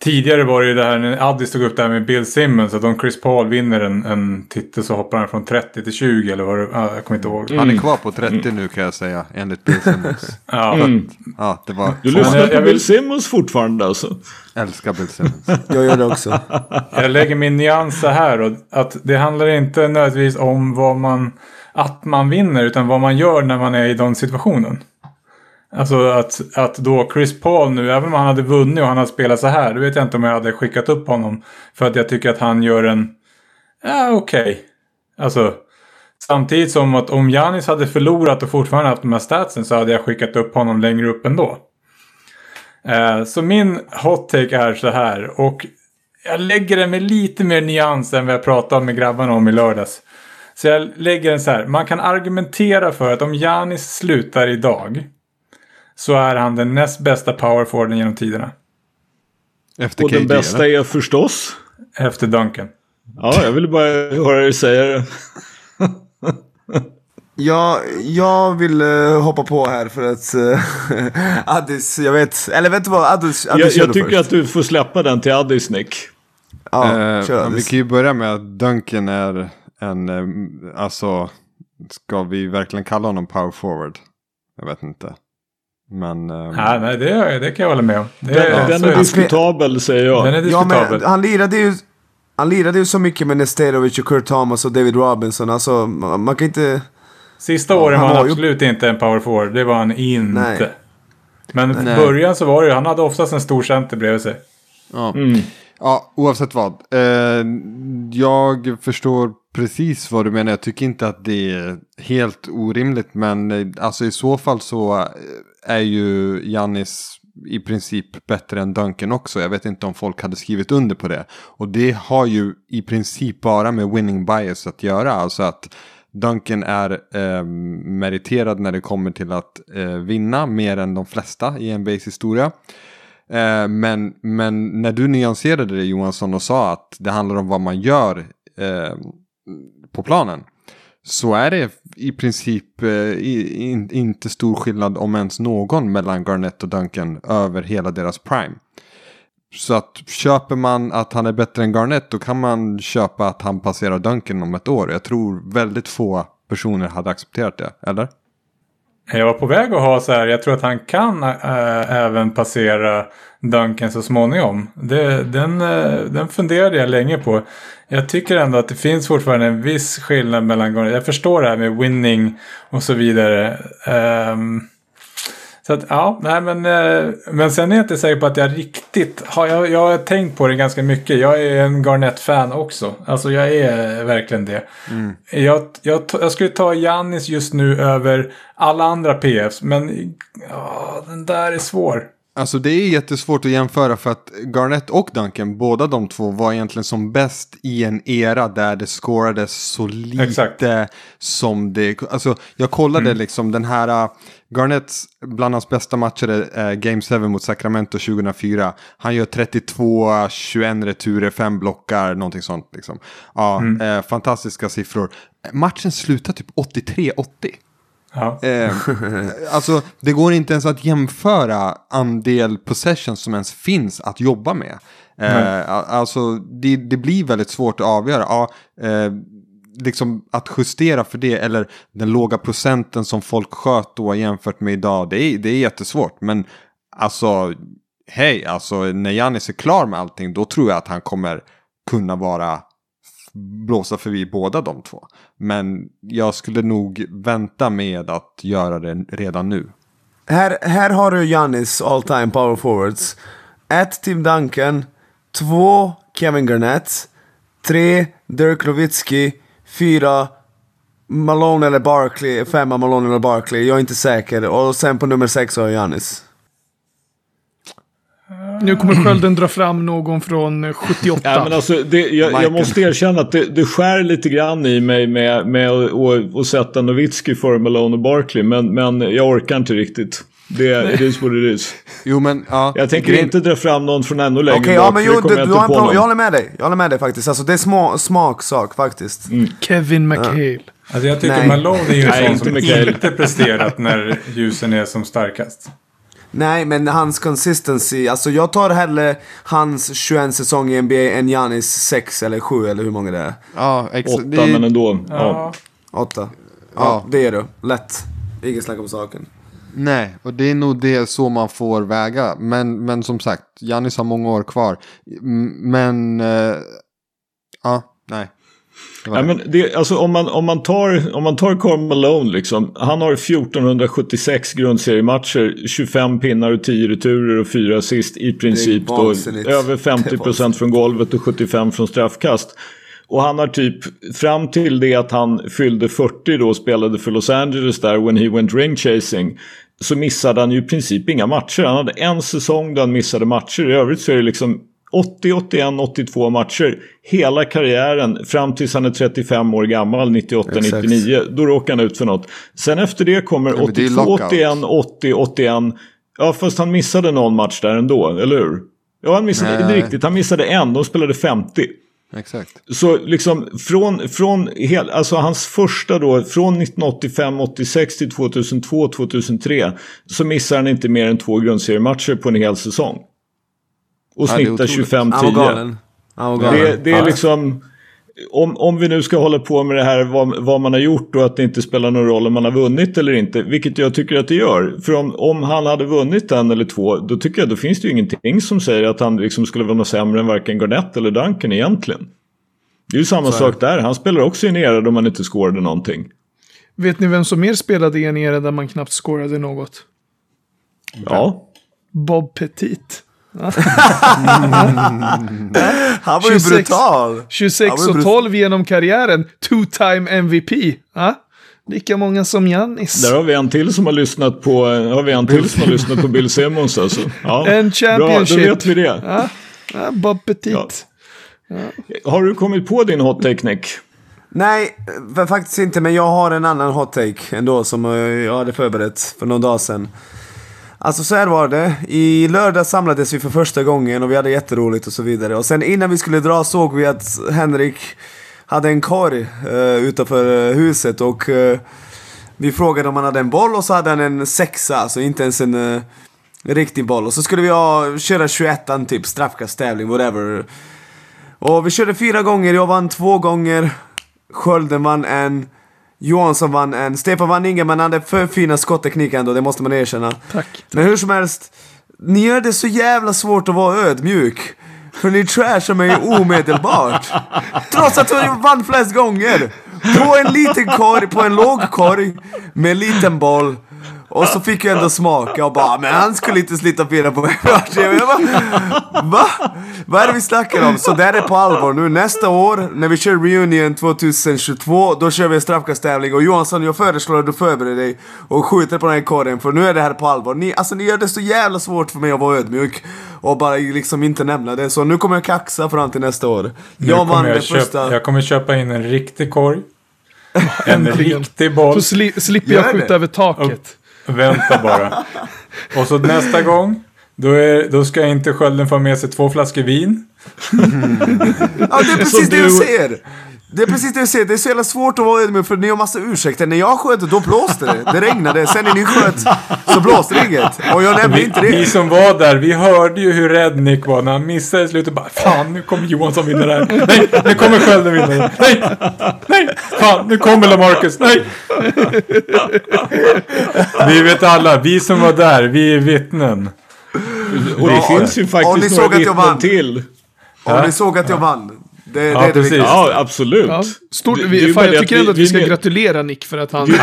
Tidigare var det ju det här när Addis tog upp det här med Bill Simmons. Att om Chris Paul vinner en, en titel så hoppar han från 30 till 20 eller vad det ah, Jag kommer inte ihåg. Han är kvar på 30 nu kan jag säga, enligt Bill Simmons. Ja, Mm. Ja, det var... Du lyssnar jag- på jag Bill vill- Simmons fortfarande alltså? Älskar Bill Simmons. Jag gör det också. Jag lägger min nyans så här. Och att det handlar inte nödvändigtvis om vad man, att man vinner. Utan vad man gör när man är i den situationen. Alltså att, att då Chris Paul nu, även om han hade vunnit och han hade spelat så här. Då vet jag inte om jag hade skickat upp honom. För att jag tycker att han gör en, ja okej. Alltså. Samtidigt som att om Janis hade förlorat och fortfarande haft de här statsen så hade jag skickat upp honom längre upp ändå. Eh, så min hot take är så här. Och jag lägger den med lite mer nyans än vad jag pratade med grabbarna om i lördags. Så jag lägger den så här. Man kan argumentera för att om Janis slutar idag. Så är han den näst bästa powerforwarden genom tiderna. Efter Och KG, den bästa eller? är förstås? Efter Duncan. Ja, jag ville bara höra dig säga det. Ja, jag vill eh, hoppa på här för att uh, Addis, jag vet, eller vet du vad, Addis, Addis Jag, jag tycker först. att du får släppa den till Addis, Nick. Ja, Eh, kör men vi Addis. kan ju börja med att Duncan är en, alltså, ska vi verkligen kalla honom power forward? Jag vet inte. Men, eh, Ja, nej, det, det kan jag hålla med om. Det, Den, den så är diskutabel, säger jag. Den är Ja, diskutabel. men han lirade ju... Han lirade ju så mycket med Nesterovic och Kurt Thomas och David Robinson. Alltså, man, man kan inte... Sista åren han var han var ju- absolut inte en power forward. Det var han inte. Nej. Men i början så var det ju, han hade oftast en stor center bredvid sig. Ja. Mm. Ja, oavsett vad. Eh, jag förstår precis vad du menar. Jag tycker inte att det är helt orimligt. Men eh, alltså i så fall så eh, är ju Jannis i princip bättre än Duncan också. Jag vet inte om folk hade skrivit under på det. Och det har ju i princip bara med winning bias att göra. Alltså att Duncan är eh, meriterad när det kommer till att eh, vinna mer än de flesta i NBAs historia. Eh, men, men när du nyanserade det Johansson och sa att det handlar om vad man gör eh, Mm, på planen. Så är det i princip eh, i, in, inte stor skillnad om ens någon mellan Garnett och Duncan över hela deras prime. Så att köper man att han är bättre än Garnett då kan man köpa att han passerar Duncan om ett år. Jag tror väldigt få personer hade accepterat det, eller? Jag var på väg att ha så här, jag tror att han kan äh, även passera Duncan så småningom. Det, den, äh, den funderade jag länge på. Jag tycker ändå att det finns fortfarande en viss skillnad mellan gånger. Jag förstår det här med winning och så vidare. Ehm, så att ja, nej men, eh, men sen är jag inte säker på att jag riktigt har, jag, jag har tänkt på det ganska mycket. Jag är en Garnett-fan också. Alltså jag är verkligen det. Jag, jag, jag skulle ta Jannis just nu över alla andra PFs, men ja, den där är svår. Alltså det är jättesvårt att jämföra för att Garnett och Duncan, båda de två var egentligen som bäst i en era där det scorades så lite Exakt. som det... Alltså jag kollade liksom den här... uh, Garnetts bland hans bästa matcher är uh, Game 7 mot Sacramento 2004. Han gör 32, 21 returer, 5 blockar, någonting sånt liksom. Ja, eh, fantastiska siffror. Matchen slutar typ 83-80. Ja. Eh, alltså det går inte ens att jämföra andel possessions som ens finns att jobba med. Eh, alltså det, det blir väldigt svårt att avgöra. Ja, eh, liksom att justera för det eller den låga procenten som folk sköt då jämfört med idag. Det är, det är jättesvårt. Men alltså, hej, alltså när Janis är klar med allting då tror jag att han kommer kunna vara blåsa förbi båda de två. Men jag skulle nog vänta med att göra det redan nu. Här, här har du Janis all time power forwards. 1. Tim Duncan. 2. Kevin Garnett. 3. Dirk Nowitzki. 4. Malone eller Barkley. 5. Malone eller Barkley. Jag är inte säker. Och sen på nummer 6 har jag Janis. Nu kommer skölden dra fram någon från eh, 78. Ja, men alltså, det, jag, jag måste erkänna att det, det skär lite grann i mig med, med att sätta Nowitzki före Malone och Barkley. Men, men jag orkar inte riktigt. Det it is what it is. Jo men ja. Jag tänker grejen- inte dra fram någon från ännu längre Okej, bak, ja men det jo, du, jag du har på jag håller med dig. Jag håller med dig faktiskt. Alltså det är små, smaksak faktiskt. Kevin McHale. Alltså jag tycker Nej. Malone är ju en sån som Mikael. inte presterat när ljusen är som starkast. Nej, men hans consistency. Alltså jag tar hellre hans 21 säsong i NBA än Giannis 6 eller 7 eller hur många det är. Ja, ex- Åtta, det är- men ändå. Ja. Ja. 8. Ja, Ja. det är du. Lätt. Ingen snack om saken. Nej, och det är nog det så man får väga. Men, men som sagt, Janis har många år kvar. Men, eh, ja, nej. Ja, men det, alltså, om, man, om, man tar, om man tar Karl Malone, liksom, han har 1476 grundseriematcher, 25 pinnar och 10 returer och 4 assist i princip. Då, över Det är 50% vansinnigt. från golvet och 75 från straffkast. Och han har typ, fram till det att han fyllde 40 då och spelade för Los Angeles där, when he went ring chasing, så missade han ju i princip inga matcher. Han hade en säsong där han missade matcher. I övrigt så är det liksom 80, 81, 82 matcher. Hela karriären fram tills han är 35 år gammal, 98, Exakt. 99. Då råkar han ut för något. Sen efter det kommer är 82, lockout. 81, 80, 81. Ja, fast han missade någon match där ändå, eller hur? Ja, han missade, det är riktigt. Han missade en, de spelade 50. Exakt. Så liksom från, från hel, alltså hans första då, från 1985, 86 till 2002, 2003 så missar han inte mer än två grundseriematcher på en hel säsong. Och snittar otroligt. 25-10. Han var galen. Han var galen. Det, det är Ja. liksom... Om, om vi nu ska hålla på med det här vad, vad man har gjort och att det inte spelar någon roll om man har vunnit eller inte. Vilket jag tycker att det gör. För om, om han hade vunnit en eller två då tycker jag då finns det ju ingenting som säger att han liksom skulle vara något sämre än varken Garnett eller Duncan egentligen. Det är ju samma Så sak där. Han spelar också i en era då man inte scorade någonting. Vet ni vem som mer spelade i en era där man knappt scorade något? Ja. Bob Petit. Han var ju 26. brutal. 26 Ja, men och brut- 12 genom karriären. Two-time MVP. Ja? Lika många som Giannis. Där har vi en till som har lyssnat på, har vi en till som har lyssnat på Bill Simmons alltså. Ja. En championship. Bra, då vet vi det. Ja, ja, Bob Petit. Ja. Har du kommit på din hot take Nick? Nej, för faktiskt inte. Men jag har en annan hot take ändå som eh, jag hade förberett för någon dag sedan. Alltså så här var det. I lördag samlades vi för första gången och vi hade jätteroligt och så vidare. Och sen innan vi skulle dra såg vi att Henrik hade en korg uh, utanför eh, huset och uh, vi frågade om han hade en boll och så hade han en sexa, alltså inte ens en uh, riktig boll. Och så skulle vi ha, köra 21 typ, straffkasttävling, whatever. Och vi körde fyra gånger, jag vann två gånger. Skölden vann en. Johansson vann en. Stefan vann ingen, men han hade för fina skottteknik ändå, det måste man erkänna. Tack. Men hur som helst, ni gör det så jävla svårt att vara ödmjuk. För ni trashar mig omedelbart. Trots att jag vann flest gånger. På en liten korg, på en låg korg, med en liten boll. Och så fick jag ändå smaka och bara, men han skulle inte slita fyra på mig. Jag bara, va? Vad är det vi snackar om? Så det är på allvar nu. Nästa år, när vi kör reunion 2022, då kör vi en straffkasttävling. Och Johansson, jag föreslår att du förbereder dig och skjuter på den här korgen. För nu är det här på allvar. Ni, alltså, ni gör det så jävla svårt för mig att vara ödmjuk. Och bara liksom inte nämna det. Så nu kommer jag kaxa fram till nästa år. Nu Jag vann kommer det köpa, första... jag kommer köpa in en riktig korg. En riktig boll. Så sli slipper jag skjuta över taket. Vänta bara. Och så nästa gång. Då, är, då ska inte skölden få med sig två flaskor vin. Ja, det är precis det jag du- ser! Det är precis det jag ser. Det är så jävla svårt att vara ödmjuk för ni har massa ursäkter. När jag sköt, då blåste det. Det regnade. Sen när ni sköt så blåste det inget. Och jag nämnde Vi, inte vi det. som var där, vi hörde ju hur rädd Nick var när han missade i slutet. Bara, Fan, nu kommer Johansson vinna det här. Nej, nu kommer skölden vinna det. Nej, nej, fan, nu kommer LaMarcus. Nej. Vi vet alla, vi som var där, vi är vittnen. Och det Ja, finns ju och faktiskt några såg att jag vittnen vann. till. Om ni såg att jag vann. Det, det Ja, är det precis. viktigaste. Ja, absolut. Ja, stort, Det- det är vi, fan, jag det tycker ändå att vi ska vi- gratulera Nick för att han...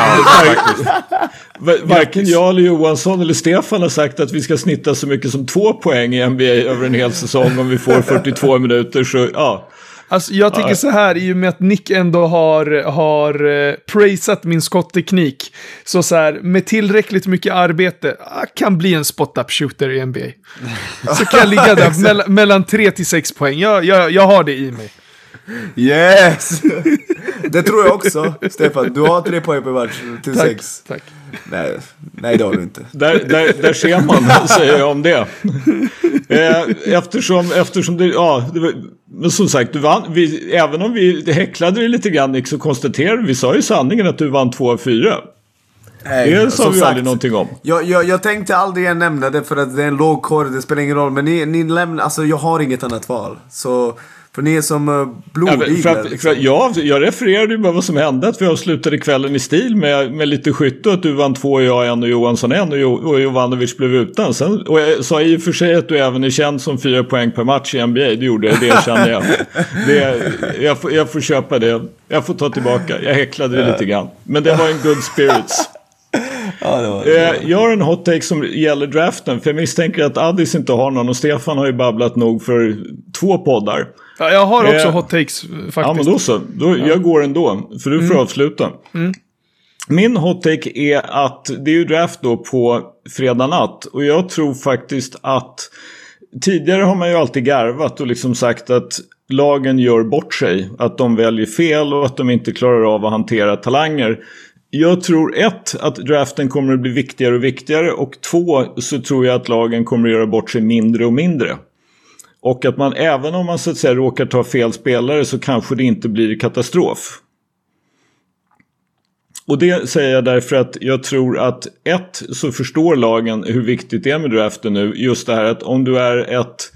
Va- Varken jag eller Johansson eller Stefan har sagt att vi ska snitta så mycket som två poäng i NBA över en hel säsong om vi får 42 minuter. Så ja, Alltså jag tycker så här, i och med att Nick ändå har, har uh, praisat min skottteknik. Så så här, med tillräckligt mycket arbete, ah, kan bli en spot-up shooter i NBA. Så kan jag ligga där mell- mellan 3 till 6 poäng. Jag, jag, jag har det i mig. Yes! Det tror jag också, Stefan. Du har tre poäng per match till Tack. sex. tack. Nej, nej det har du inte. där, där, där ser man, säger jag om det. Eh, Eftersom, eftersom det, ja, det var, men som sagt, du vann, vi, även om vi häcklade dig lite grann Nick, så konstaterade vi, vi sa ju sanningen att du vann två av fyra. Nej, Det sa vi sagt, aldrig någonting om. Jag, jag, jag tänkte aldrig nämna det för att det är en låg korg, det spelar ingen roll. Men ni, ni lämnar, alltså jag har inget annat val. Så, för ni är som Ja, men blodiglar. för att, ja, jag refererade ju bara vad som hände. Att vi avslutade kvällen i stil med, med lite skytte. och Att du vann två, jag en och Johansson en. Och, jo, och Jovanovic blev utan. Sen, och jag sa i och för sig att du även är känd som fyra poäng per match i NBA. Det gjorde jag, det känner jag. Det, jag, får, jag får köpa det. Jag får ta tillbaka. Jag häcklade det lite grann. Men det var en good spirits. Ja, det var, Eh, jag har en hot take som gäller draften. För jag misstänker att Addis inte har någon. Och Stefan har ju babblat nog för två poddar. Ja, jag har också Eh, hot takes eh, faktiskt. Ja, men då så. Då, Jag går ändå, för du får avsluta. Min hot take är att det är ju draft då på fredag natt. Och jag tror faktiskt att tidigare har man ju alltid garvat och liksom sagt att lagen gör bort sig. Att de väljer fel och att de inte klarar av att hantera talanger. Jag tror ett, att draften kommer att bli viktigare och viktigare. Och två, så tror jag att lagen kommer att göra bort sig mindre och mindre. Och att man även om man så att säga råkar ta fel spelare så kanske det inte blir katastrof. Och det säger jag därför att jag tror att ett så förstår lagen hur viktigt det är med draften nu. Just det här att om du är ett,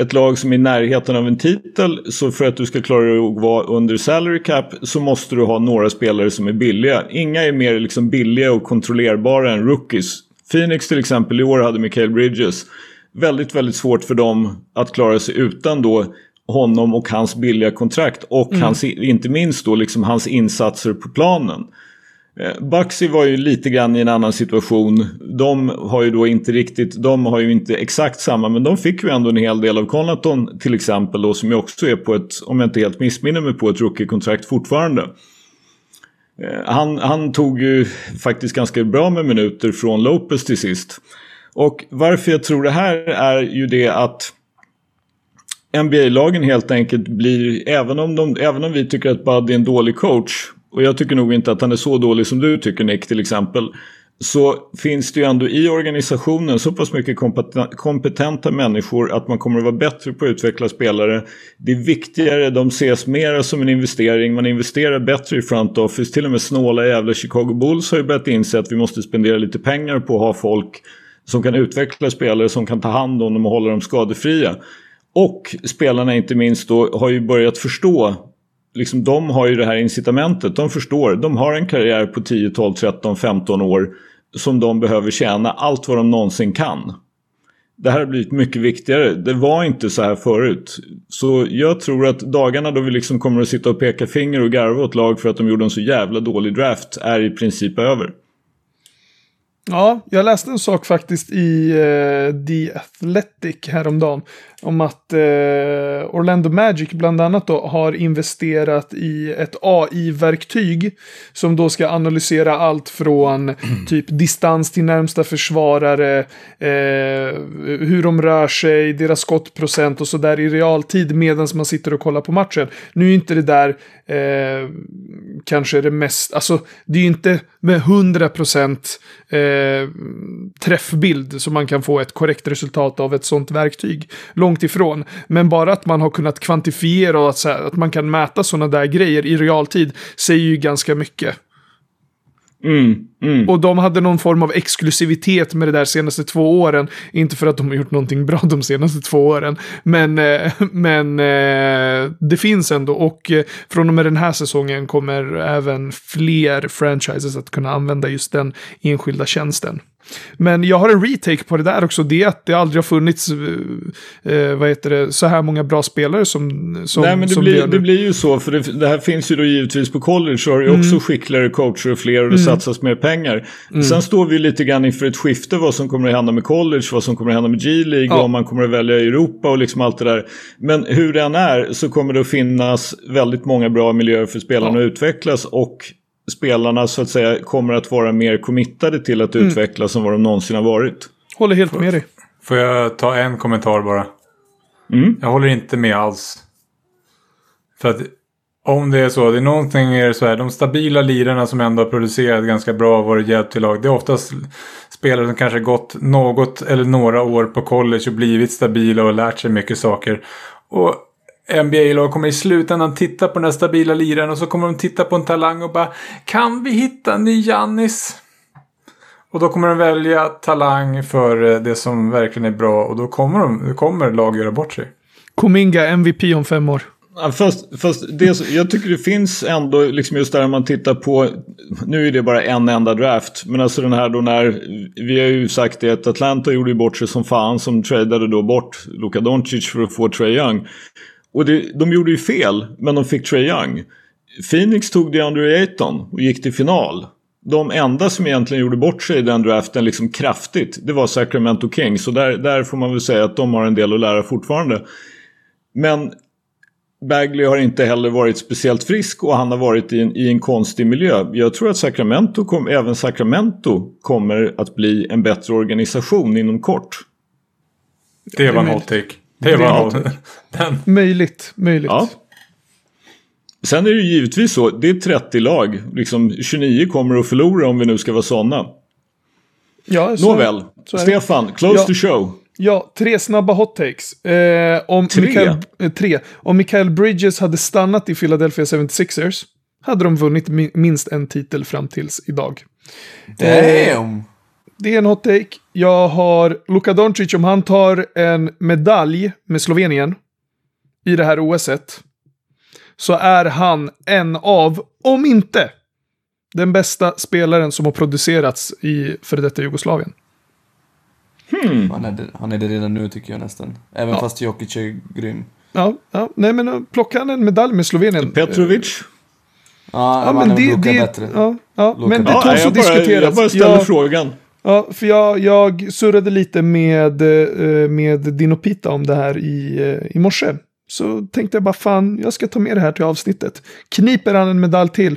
ett lag som är i närheten av en titel så för att du ska klara dig att vara under salary cap så måste du ha några spelare som är billiga. Inga är mer liksom billiga och kontrollerbara än rookies. Phoenix till exempel i år hade Mikael Bridges. Väldigt, väldigt svårt för dem att klara sig utan då honom och hans billiga kontrakt och Mm. hans, inte minst då liksom hans insatser på planen. Eh, Baxi var ju lite grann i en annan situation. De har ju då inte riktigt, de har ju inte exakt samma, men de fick ju ändå en hel del av Connaughton till exempel då som ju också är på ett, om jag inte helt missminner mig på ett rookie-kontrakt fortfarande. Eh, Han, han tog ju faktiskt ganska bra med minuter från Lopez till sist. Och varför jag tror det här är ju det att NBA-lagen helt enkelt blir, även om, de, även om vi tycker att Bud är en dålig coach, och jag tycker nog inte att han är så dålig som du tycker Nick till exempel, så finns det ju ändå i organisationen så pass mycket kompetenta människor att man kommer att vara bättre på att utveckla spelare. Det är viktigare, de ses mer som en investering, man investerar bättre i front office. Till och med snåla jävla Chicago Bulls har ju börjat inse att vi måste spendera lite pengar på att ha folk som kan utveckla spelare, som kan ta hand om dem och hålla dem skadefria. Och spelarna inte minst då har ju börjat förstå Liksom de har ju det här incitamentet. De förstår. De har en karriär på 10, 12, 13, 15 år. Som de behöver tjäna allt vad de någonsin kan. Det här har blivit mycket viktigare. Det var inte så här förut. Så jag tror att dagarna då vi liksom kommer att sitta och peka finger och garva åt lag för att de gjorde en så jävla dålig draft är i princip över. Ja, jag läste en sak faktiskt i eh, The Athletic häromdagen. Om att eh, Orlando Magic bland annat då har investerat i ett AI-verktyg. Som då ska analysera allt från typ distans till närmsta försvarare. Eh, hur de rör sig, deras skottprocent och sådär i realtid medan man sitter och kollar på matchen. Nu är inte det där eh, kanske det mest, alltså det är ju inte med 100% eh, träffbild som man kan få ett korrekt resultat av ett sånt verktyg. Långt ifrån. Men bara att man har kunnat kvantifiera och att, så här, att man kan mäta sådana där grejer i realtid säger ju ganska mycket. Mm, mm. Och de hade någon form av exklusivitet med det där senaste två åren. Inte för att de har gjort någonting bra de senaste två åren. Men, eh, men eh, det finns ändå. Och eh, från och med den här säsongen kommer även fler franchises att kunna använda just den enskilda tjänsten. Men jag har en retake på det där också. Det är att det aldrig har funnits eh, vad heter det, så här många bra spelare som, som, Nej men det som blir, det blir ju så för det, det här finns ju då givetvis på college så har det ju också skickligare coacher och fler och det satsas mer pengar. Sen står vi lite grann inför ett skifte vad som kommer att hända med college, vad som kommer att hända med G-League Ja. och om man kommer att välja Europa och liksom allt det där. Men hur det än är så kommer det att finnas väldigt många bra miljöer för spelarna Ja. att utvecklas och spelarna så att säga kommer att vara mer committade till att utvecklas än vad de någonsin har varit. Håller helt med dig. Får jag ta en kommentar bara? Mm. Jag håller inte med alls. För att om det är så, det är någonting är det så här, de stabila lirarna som ändå har producerat ganska bra och varit hjälp till lag. Det är oftast spelare som kanske gått något eller några år på college och blivit stabila och lärt sig mycket saker. Och NBA-lag kommer i slutändan titta på den här stabila liraren och så kommer de titta på en talang och bara Kan vi hitta en ny Jannis? Och då kommer de välja talang för eh, det som verkligen är bra och då kommer, de, då kommer lag göra bort sig. Kominga MVP om fem år. Fast, fast det, jag tycker det finns ändå liksom just där man tittar på, nu är det bara en enda draft, men alltså den här då när, vi har ju sagt det att Atlanta gjorde ju bort sig som fan som tradade då bort Luka Doncic för att få Trae Young. Och det, de gjorde ju fel, men de fick Trae Young. Phoenix tog DeAndre Ayton och gick till final. De enda som egentligen gjorde bort sig i den draften liksom kraftigt, det var Sacramento Kings. Så där, där får man väl säga att de har en del att lära fortfarande. Men Bagley har inte heller varit speciellt frisk och han har varit i en, i en konstig miljö. Jag tror att Sacramento, kom, även Sacramento kommer att bli en bättre organisation inom kort. Det var en möjligt. hot take. Det var hot Den. Möjligt, möjligt. Ja. Sen är det ju givetvis så, det är 30 lag. Liksom 29 kommer att förlora om vi nu ska vara sådana. Ja, så- Nåväl, så. Stefan, close Ja. to show. Ja, tre snabba hot takes. Eh, om Tre? Mikael, eh, tre. Om Mikael Bridges hade stannat i Philadelphia 76ers hade de vunnit mi- minst en titel fram tills idag. Damn! Det är en hot take. Jag har Luka Doncic, om han tar en medalj med Slovenien i det här OSet, så är han en av, om inte, den bästa spelaren som har producerats i före detta Jugoslavien. Han, är det, han är det redan nu tycker jag nästan. Även Ja. fast Jokic är grym. Ja, ja, nej men uh, plocka han en medalj med Slovenien. Petrovic? Ja, Ja, men det, det, bättre. ja, ja, men det tåls att bara, diskuteras. jag bara ställer Jag- frågan. Ja, för jag, jag surrade lite med, eh, med Dino Pita om det här i, eh, i morse. Så tänkte jag bara fan, jag ska ta med det här till avsnittet. Kniper han en medalj till?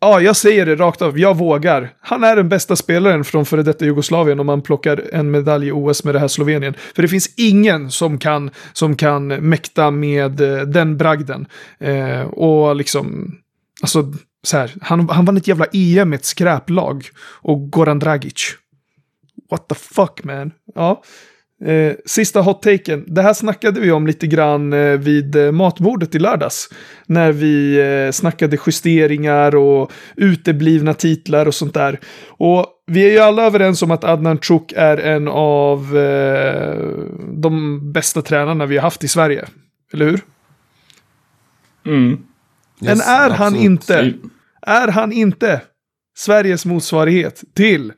Ja, jag säger det rakt av. Jag vågar. Han är den bästa spelaren från före detta Jugoslavien om man plockar en medalj i OS med det här Slovenien. För det finns ingen som kan, som kan mäkta med eh, den bragden. Eh, och liksom, alltså, så här, han, han vann ett jävla EM med ett skräplag. Och Goran Dragic. What the fuck man? Ja. Eh, sista hot-taken. Det här snackade vi om lite grann eh, vid eh, matbordet i lördags. När vi eh, snackade justeringar och uteblivna titlar och sånt där. Och vi är ju alla överens om att Adnan Chuk är en av eh, de bästa tränarna vi har haft i Sverige. Eller hur? Mm. Men Yes, är han absolut. inte, är han inte Sveriges motsvarighet till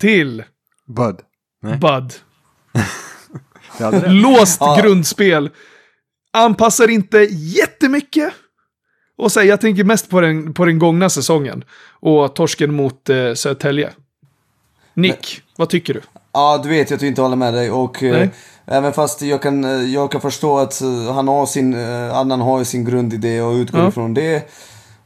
till Bud. Nej. Bud? Låst Ja. grundspel. Anpassar inte jättemycket. Och så, här, jag tänker mest på den, på den gångna säsongen. Och torsken mot eh, Södertälje. Nick, vad tycker du? Ja, du vet att jag inte håller med dig och eh, även fast jag kan, eh, jag kan förstå att eh, han har sin, eh, Adnan har sin grundidé och utgår Ja. ifrån det.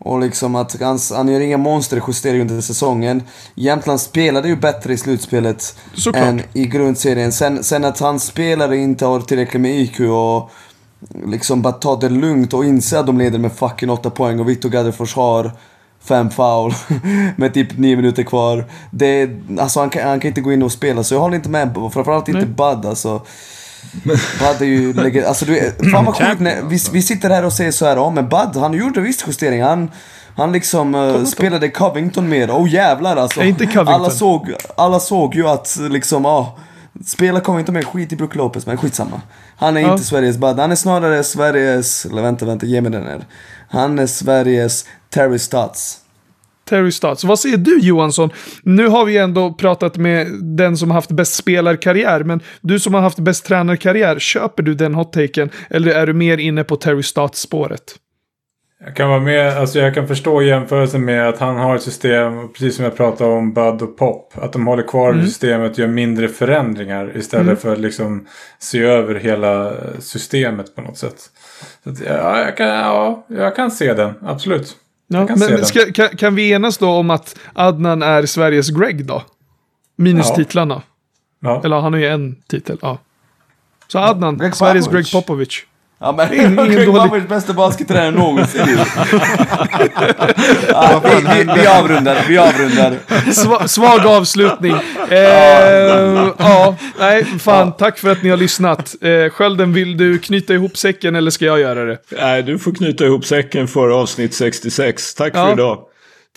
Och liksom att han, han gör inga monsterjusteringar under säsongen. Jämtland spelade ju bättre i slutspelet Såklart. än i grundserien. Sen, sen att hans spelare inte har tillräckligt med IQ och liksom bara ta det lugnt och inse att de leder med fucking 8 poäng och Victor Gaddefors har fem foul med typ 9 minuter kvar. Det, alltså han kan, han kan inte gå in och spela så jag håller inte med. Framförallt inte Nej. Bud alltså. Bud är ju legend. Alltså du fan vad sjukt när vi, vi sitter här och säger så här, ja men Bud han gjorde visst justeringar. Han, han liksom uh, spelade Covington mer. Oh jävlar alltså. Inte Covington. Alla såg, alla såg ju att liksom, ja. Spela Covington mer skit i Brook Lopez, men skitsamma. Han är Ja. inte Sveriges Bud. Han är snarare Sveriges, eller vänta, vänta, ge mig den här. Han är Sveriges Terry Stotts. Terry Stotts. Vad säger du Johansson? Nu har vi ändå pratat med den som har haft bäst spelarkarriär, men du som har haft bäst tränarkarriär, köper du den hot-taken? Eller är du mer inne på Terry Stotts-spåret? Jag kan vara med, alltså jag kan förstå jämförelsen med att han har ett system, precis som jag pratade om Bud och Pop. Att de håller kvar Mm. systemet och gör mindre förändringar istället för att liksom se över hela systemet på något sätt. Så att, ja, jag kan, ja, jag kan se den, absolut. Ja, kan men ska, kan, kan vi enas då om att Adnan är Sveriges Greg då? Minus Ja. titlarna. Ja. Eller han har ju en titel, ja. Så Adnan, Greg Sveriges Popovich. Greg Popovich. Ja men Ingen- ingen Greg dålig- bästa baskettränare någonsin. ja, vi, vi, vi avrundar, vi avrundar. Sva, svag avslutning. Eh, ja, nej, fan, tack för att ni har lyssnat. Eh, Skölden, vill du knyta ihop säcken eller ska jag göra det? Nej, du får knyta ihop säcken för avsnitt 66. Tack Ja. för idag.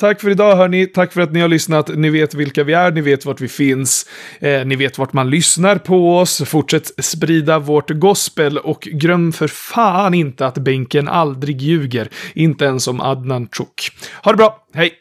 Tack för idag hörni, tack för att ni har lyssnat. Ni vet vilka vi är, ni vet vart vi finns, eh, ni vet vart man lyssnar på oss. Fortsätt sprida vårt gospel och glöm för fan inte att bänken aldrig ljuger. Inte ens om Adnan Chuk. Ha det bra, hej!